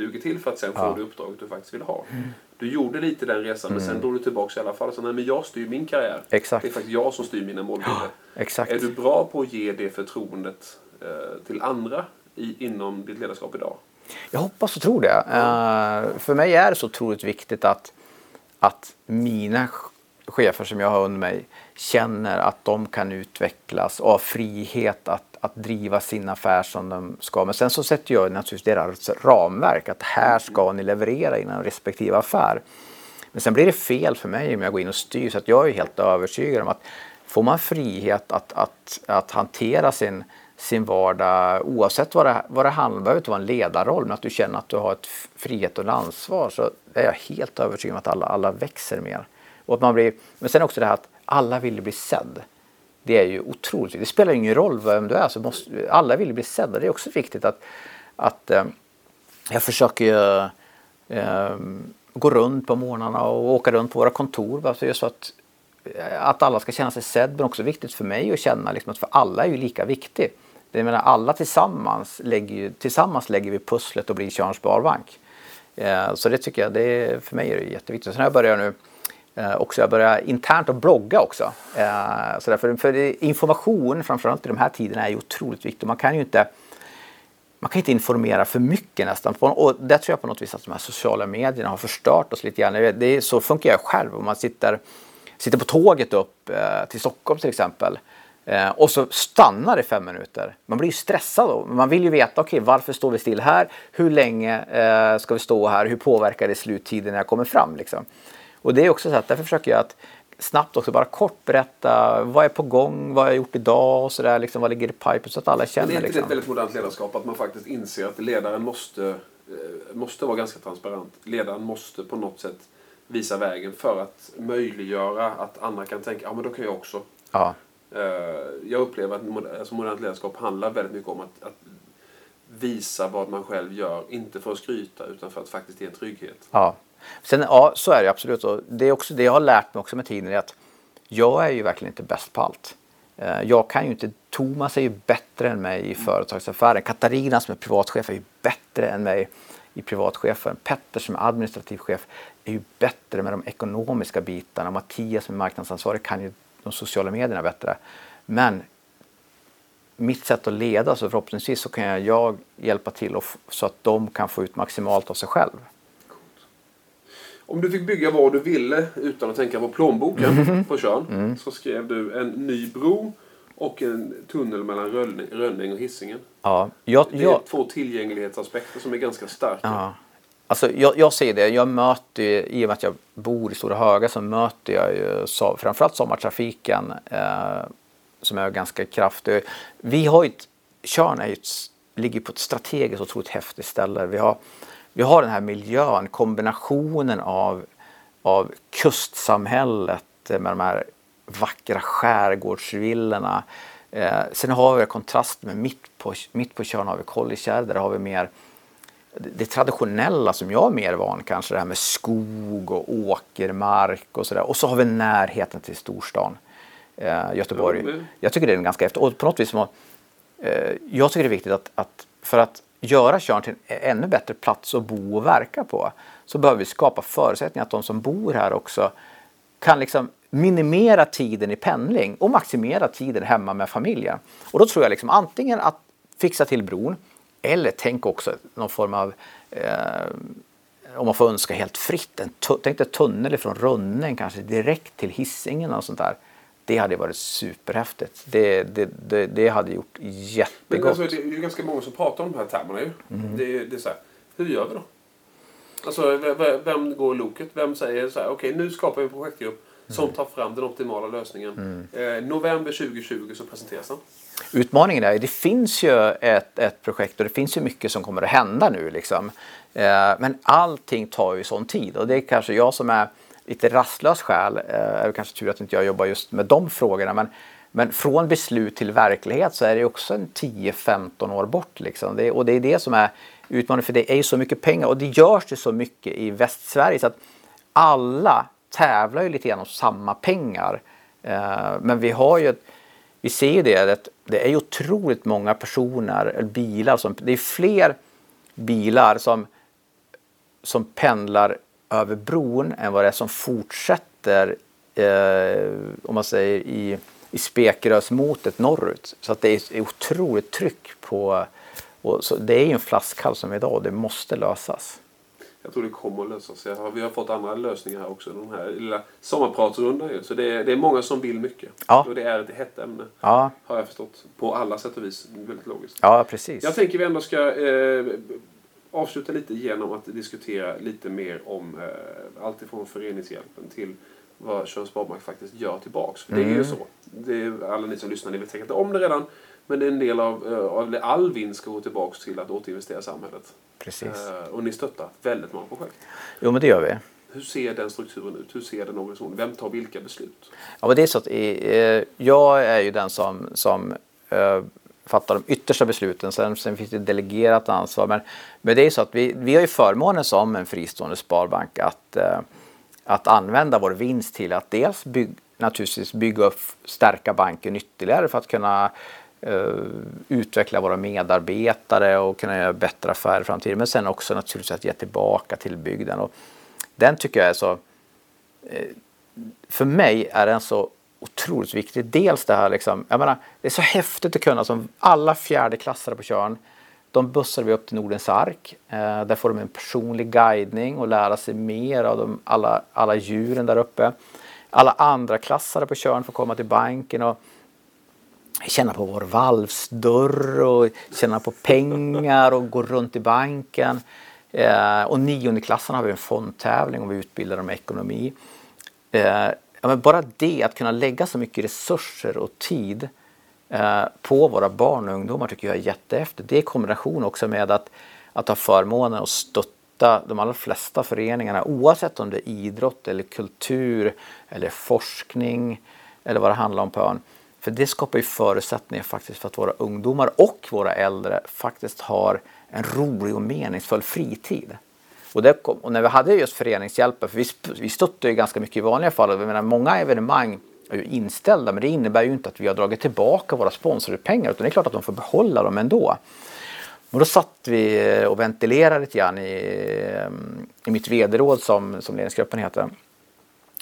duger till för att sen ja. få det uppdraget du faktiskt vill ha. Mm. Du gjorde lite den resan men sen mm. drog du tillbaka i alla fall. Så, nej, men jag styr min karriär.
Exakt.
Det är faktiskt jag som styr mina målbilder.
Ja, exakt.
Är du bra på att ge det förtroendet eh, till andra i, inom ditt ledarskap idag?
Jag hoppas och tror det. Uh, för mig är det så otroligt viktigt att, att mina chefer som jag har under mig känner att de kan utvecklas och har frihet att att driva sin affär som de ska. Men sen så sätter jag naturligtvis deras ramverk att här ska ni leverera inom respektive affär. Men sen blir det fel för mig om jag går in och styr så att jag är helt övertygad om att får man frihet att, att, att hantera sin, sin vardag oavsett vad det, vad det handlar om. Det behöver inte vara en ledarroll men att du känner att du har ett frihet och ett ansvar så är jag helt övertygad om att alla, alla växer mer. Och att man blir, men sen också det här att alla vill bli sedd. Det är ju otroligt Det spelar ingen roll vem du är, så måste, alla vill bli sedda. Det är också viktigt att, att eh, jag försöker ju, eh, gå runt på morgnarna och åka runt på våra kontor. Alltså just så att, eh, att alla ska känna sig sedd men också viktigt för mig att känna liksom att för alla är ju lika viktigt. Det menar, alla tillsammans lägger, ju, tillsammans lägger vi pusslet och blir Tjörns Sparbank. Eh, så det tycker jag, det, för mig är det jätteviktigt. Sen har jag börjat nu eh, också, jag börjar internt att blogga också. Eh, så därför, för information framförallt i de här tiderna är ju otroligt viktigt. Man kan ju inte man kan inte informera för mycket nästan. Och där tror jag på något vis att de här sociala medierna har förstört oss lite grann. Det är, så funkar jag själv. Om man sitter, sitter på tåget upp eh, till Stockholm till exempel eh, och så stannar det fem minuter. Man blir ju stressad då. Man vill ju veta, okej okay, varför står vi still här? Hur länge eh, ska vi stå här? Hur påverkar det sluttiden när jag kommer fram? Liksom? Och det är också så att därför försöker jag att snabbt också bara kort berätta vad är på gång, vad har jag gjort idag och sådär. Liksom, vad ligger i pipen så att alla känner.
Men är inte
liksom.
det ett väldigt modernt ledarskap att man faktiskt inser att ledaren måste, eh, måste vara ganska transparent. Ledaren måste på något sätt visa vägen för att möjliggöra att andra kan tänka, ja men då kan jag också.
Ja.
Eh, jag upplever att alltså, modernt ledarskap handlar väldigt mycket om att, att visa vad man själv gör. Inte för att skryta utan för att faktiskt ge en trygghet.
Ja. Sen, ja, så är det absolut. Och det är också det jag har lärt mig också med tiden. Är att jag är ju verkligen inte bäst på allt. Eh, jag kan ju inte, Thomas är ju bättre än mig i företagsaffären. Katarina som är privatchef är ju bättre än mig i privatchefen. Petter som är administrativ chef är ju bättre med de ekonomiska bitarna. Mattias som är marknadsansvarig kan ju de sociala medierna bättre. Men mitt sätt att leda så förhoppningsvis så kan jag, jag hjälpa till och så att de kan få ut maximalt av sig själv.
Om du fick bygga vad du ville utan att tänka på plånboken mm. på Tjörn mm. så skrev du en ny bro och en tunnel mellan Rönning och Hisingen.
Ja,
jag, det är jag, två tillgänglighetsaspekter som är ganska starka.
Ja. Alltså, jag, jag ser det. Jag möter, I och med att jag bor i Stora Höga så möter jag ju så, framförallt sommartrafiken eh, som är ganska kraftig. Vi har ju ett, Tjörn är ett, ligger på ett strategiskt otroligt häftigt ställe. Vi har vi har den här miljön, kombinationen av, av kustsamhället med de här vackra skärgårdsvillorna. Eh, sen har vi kontrasten med mitt på, mitt på Tjörn har vi Kollikär, där har vi mer det traditionella som jag är mer van kanske det här med skog och åkermark och sådär. Och så har vi närheten till storstan eh, Göteborg. Jag tycker det är en ganska efter och på något vis eh, jag tycker det är viktigt att, att för att göra Tjörn till en ännu bättre plats att bo och verka på så behöver vi skapa förutsättningar att de som bor här också kan liksom minimera tiden i pendling och maximera tiden hemma med familjen. Och då tror jag liksom antingen att fixa till bron eller tänk också någon form av eh, om man får önska helt fritt, en tänk dig tunnel från Rönnen kanske direkt till Hisingen och sånt där. Det hade varit superhäftigt. Det, det, det, det hade gjort jättegott. Men
alltså, det är ju ganska många som pratar om de här termerna ju. Mm. Det, det är så här, hur gör vi då? Alltså, vem går loket? Vem säger så här, okej okay, nu skapar vi en projektgrupp som mm. tar fram den optimala lösningen. Mm. Eh, november 2020 så presenteras den.
Utmaningen är, det finns ju ett, ett projekt och det finns ju mycket som kommer att hända nu liksom. Eh, men allting tar ju sån tid och det är kanske jag som är lite rastlös själ. Eh, är det kanske tur att inte jag jobbar just med de frågorna. Men, men från beslut till verklighet så är det också en 10-15 år bort. Liksom. Det, och det är det som är utmaningen för det är ju så mycket pengar och det görs ju så mycket i Västsverige så att alla tävlar ju lite grann om samma pengar. Eh, men vi har ju vi ser ju det att det är ju otroligt många personer, eller bilar, som, det är fler bilar som, som pendlar över bron än vad det är som fortsätter eh, om man säger i, i spekrörsmotet norrut. Så att det är otroligt tryck på och så det är ju en flaskhals som idag och det måste lösas.
Jag tror det kommer att lösas. Vi har fått andra lösningar här också. Den här lilla sommarpratsrundan Så det är, det är många som vill mycket. Ja. Och det är ett hett ämne.
Ja.
Har jag förstått. På alla sätt och vis. Väldigt logiskt.
Ja, precis.
Jag tänker vi ändå ska eh, avsluta lite genom att diskutera lite mer om eh, allt ifrån föreningshjälpen till vad Tjörns Sparbank faktiskt gör tillbaks. För mm. det är ju mm. så. Det är, alla ni som lyssnar, ni vet säkert om det redan. Men det är en del av, eh, av all vinst ska gå tillbaka till att återinvestera i samhället.
Precis.
Eh, och ni stöttar väldigt många projekt.
Jo, men det gör vi.
Hur ser den strukturen ut? Hur ser den organisationen? Vem tar vilka beslut?
Ja, men det är så att eh, jag är ju den som, som eh, fattar de yttersta besluten. Sen, sen finns det delegerat ansvar. Men, men det är så att vi, vi har ju förmånen som en fristående sparbank att, eh, att använda vår vinst till att dels bygga naturligtvis bygga upp, stärka banken ytterligare för att kunna uh, utveckla våra medarbetare och kunna göra bättre affärer i framtiden. Men sen också naturligtvis att ge tillbaka till bygden. Och den tycker jag är så... Uh, för mig är den så otroligt viktigt. Dels det här liksom, jag menar, det är så häftigt att kunna som alla fjärdeklassare på Tjörn de bussar vi upp till Nordens ark. Eh, där får de en personlig guidning och lära sig mer av de, alla, alla djuren där uppe alla andra klassare på Tjörn får komma till banken och känna på vår valvsdörr och känna på pengar och gå runt i banken. Eh, och niondeklassarna har vi en fondtävling och vi utbildar dem i ekonomi. Eh, ja, bara det att kunna lägga så mycket resurser och tid eh, på våra barn och ungdomar tycker jag är jättehäftigt. Det i kombination också med att, att ha förmånen att stötta stötta de allra flesta föreningarna oavsett om det är idrott eller kultur eller forskning eller vad det handlar om på ön. För det skapar ju förutsättningar faktiskt för att våra ungdomar och våra äldre faktiskt har en rolig och meningsfull fritid. Och, det, och när vi hade just föreningshjälpen, för vi, vi stöttar ju ganska mycket i vanliga fall, jag menar, många evenemang är ju inställda men det innebär ju inte att vi har dragit tillbaka våra sponsorpengar utan det är klart att de får behålla dem ändå. Men då satt vi eh, och ventilerade lite grann i, eh, i mitt vd-råd som, som ledningsgruppen heter.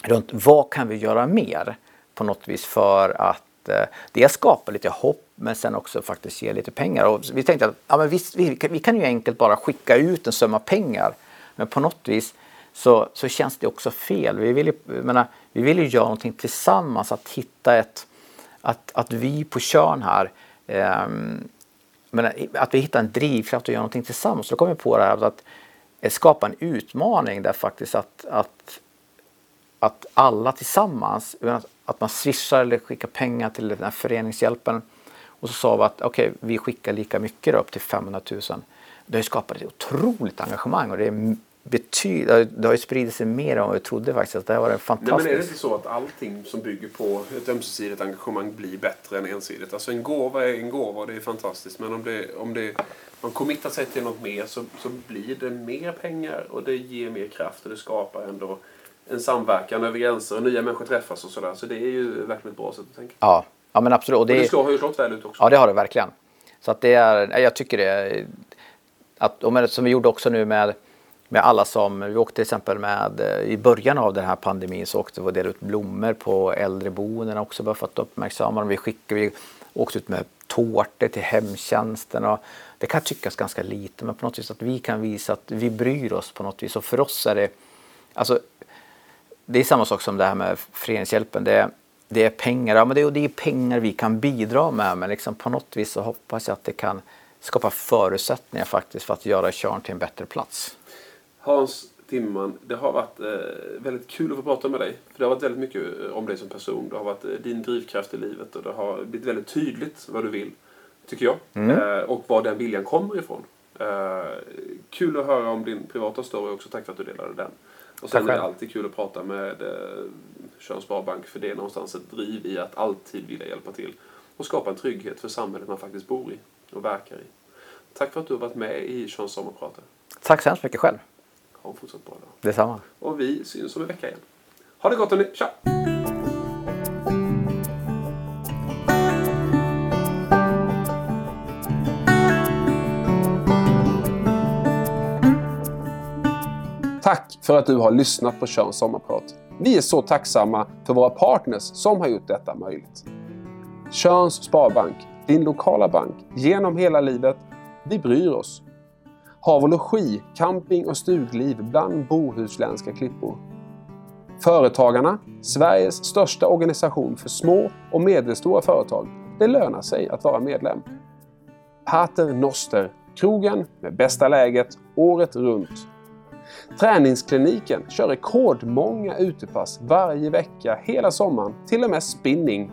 Runt vad kan vi göra mer på något vis för att eh, dels skapa lite hopp men sen också faktiskt ge lite pengar. Och vi tänkte att ja, men visst, vi, vi kan ju enkelt bara skicka ut en summa pengar. Men på något vis så, så känns det också fel. Vi vill ju, menar, vi vill ju göra någonting tillsammans, att hitta ett... Att, att vi på Körn här eh, menar, att vi hittar en drivkraft och gör någonting tillsammans. Då kommer vi på det här att skapa en utmaning där faktiskt att, att, att alla tillsammans, att man swishar eller skickar pengar till den här föreningshjälpen. Och så sa vi att okej, okay, vi skickar lika mycket då, upp till 500 000. Det har skapat ett otroligt engagemang och det är betyder, det har ju spridit sig mer än vad vi trodde faktiskt. Det har varit fantastiskt.
Nej, men är det inte så att allting som bygger på ett ömsesidigt engagemang blir bättre än ensidigt? Alltså en gåva är en gåva och det är fantastiskt. Men om, det, om det, man committar sig till något mer så, så blir det mer pengar och det ger mer kraft och det skapar ändå en samverkan över gränser och nya människor träffas och sådär. Så det är ju verkligen ett bra sätt att tänka.
Ja, ja men absolut.
Och det, och det slår, har ju slått väl ut också.
Ja, det har det verkligen. Så att det är, jag tycker det, att, som vi gjorde också nu med med alla som, vi åkte till exempel med, eh, i början av den här pandemin så åkte vi och delade ut blommor på äldreboendena också bara för att uppmärksamma dem. Vi skickade, vi åkte ut med tårtor till hemtjänsten och det kan tyckas ganska lite men på något vis att vi kan visa att vi bryr oss på något vis och för oss är det, alltså det är samma sak som det här med föreningshjälpen. Det, det är pengar, ja men det, det är pengar vi kan bidra med men liksom på något vis så hoppas jag att det kan skapa förutsättningar faktiskt för att göra Tjörn till en bättre plats.
Hans Timmerman, det har varit eh, väldigt kul att få prata med dig. För Det har varit väldigt mycket eh, om dig som person. Det har varit eh, din drivkraft i livet och det har blivit väldigt tydligt vad du vill, tycker jag. Mm. Eh, och var den viljan kommer ifrån. Eh, kul att höra om din privata story också. Tack för att du delade den. Och sen är det alltid kul att prata med eh, Tjörns Sparbank för det är någonstans ett driv i att alltid vilja hjälpa till och skapa en trygghet för samhället man faktiskt bor i och verkar i. Tack för att du har varit med i Tjörns Sommarpratar.
Tack så hemskt mycket själv.
Ha en fortsatt bra dag.
Detsamma.
Och vi syns om en vecka igen. Ha det gott hörni. Tja! Tack för att du har lyssnat på Körns sommarprat. Vi är så tacksamma för våra partners som har gjort detta möjligt. Körns Sparbank, din lokala bank, genom hela livet. Vi bryr oss Hav och logi, camping och stugliv bland bohuslänska klippor. Företagarna, Sveriges största organisation för små och medelstora företag. Det lönar sig att vara medlem. Pater Noster, krogen med bästa läget året runt. Träningskliniken kör rekordmånga utepass varje vecka hela sommaren, till och med spinning.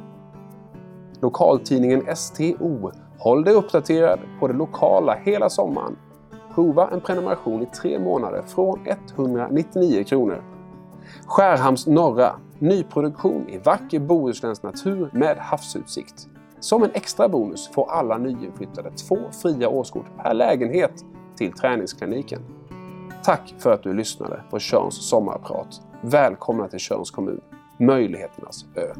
Lokaltidningen STO Håll dig uppdaterad på det lokala hela sommaren. Prova en prenumeration i tre månader från 199 kronor. Skärhamns norra, nyproduktion i vacker bohuslänsk natur med havsutsikt. Som en extra bonus får alla nyinflyttade två fria årskort per lägenhet till träningskliniken. Tack för att du lyssnade på Tjörns sommarprat. Välkomna till Tjörns kommun, möjligheternas ö.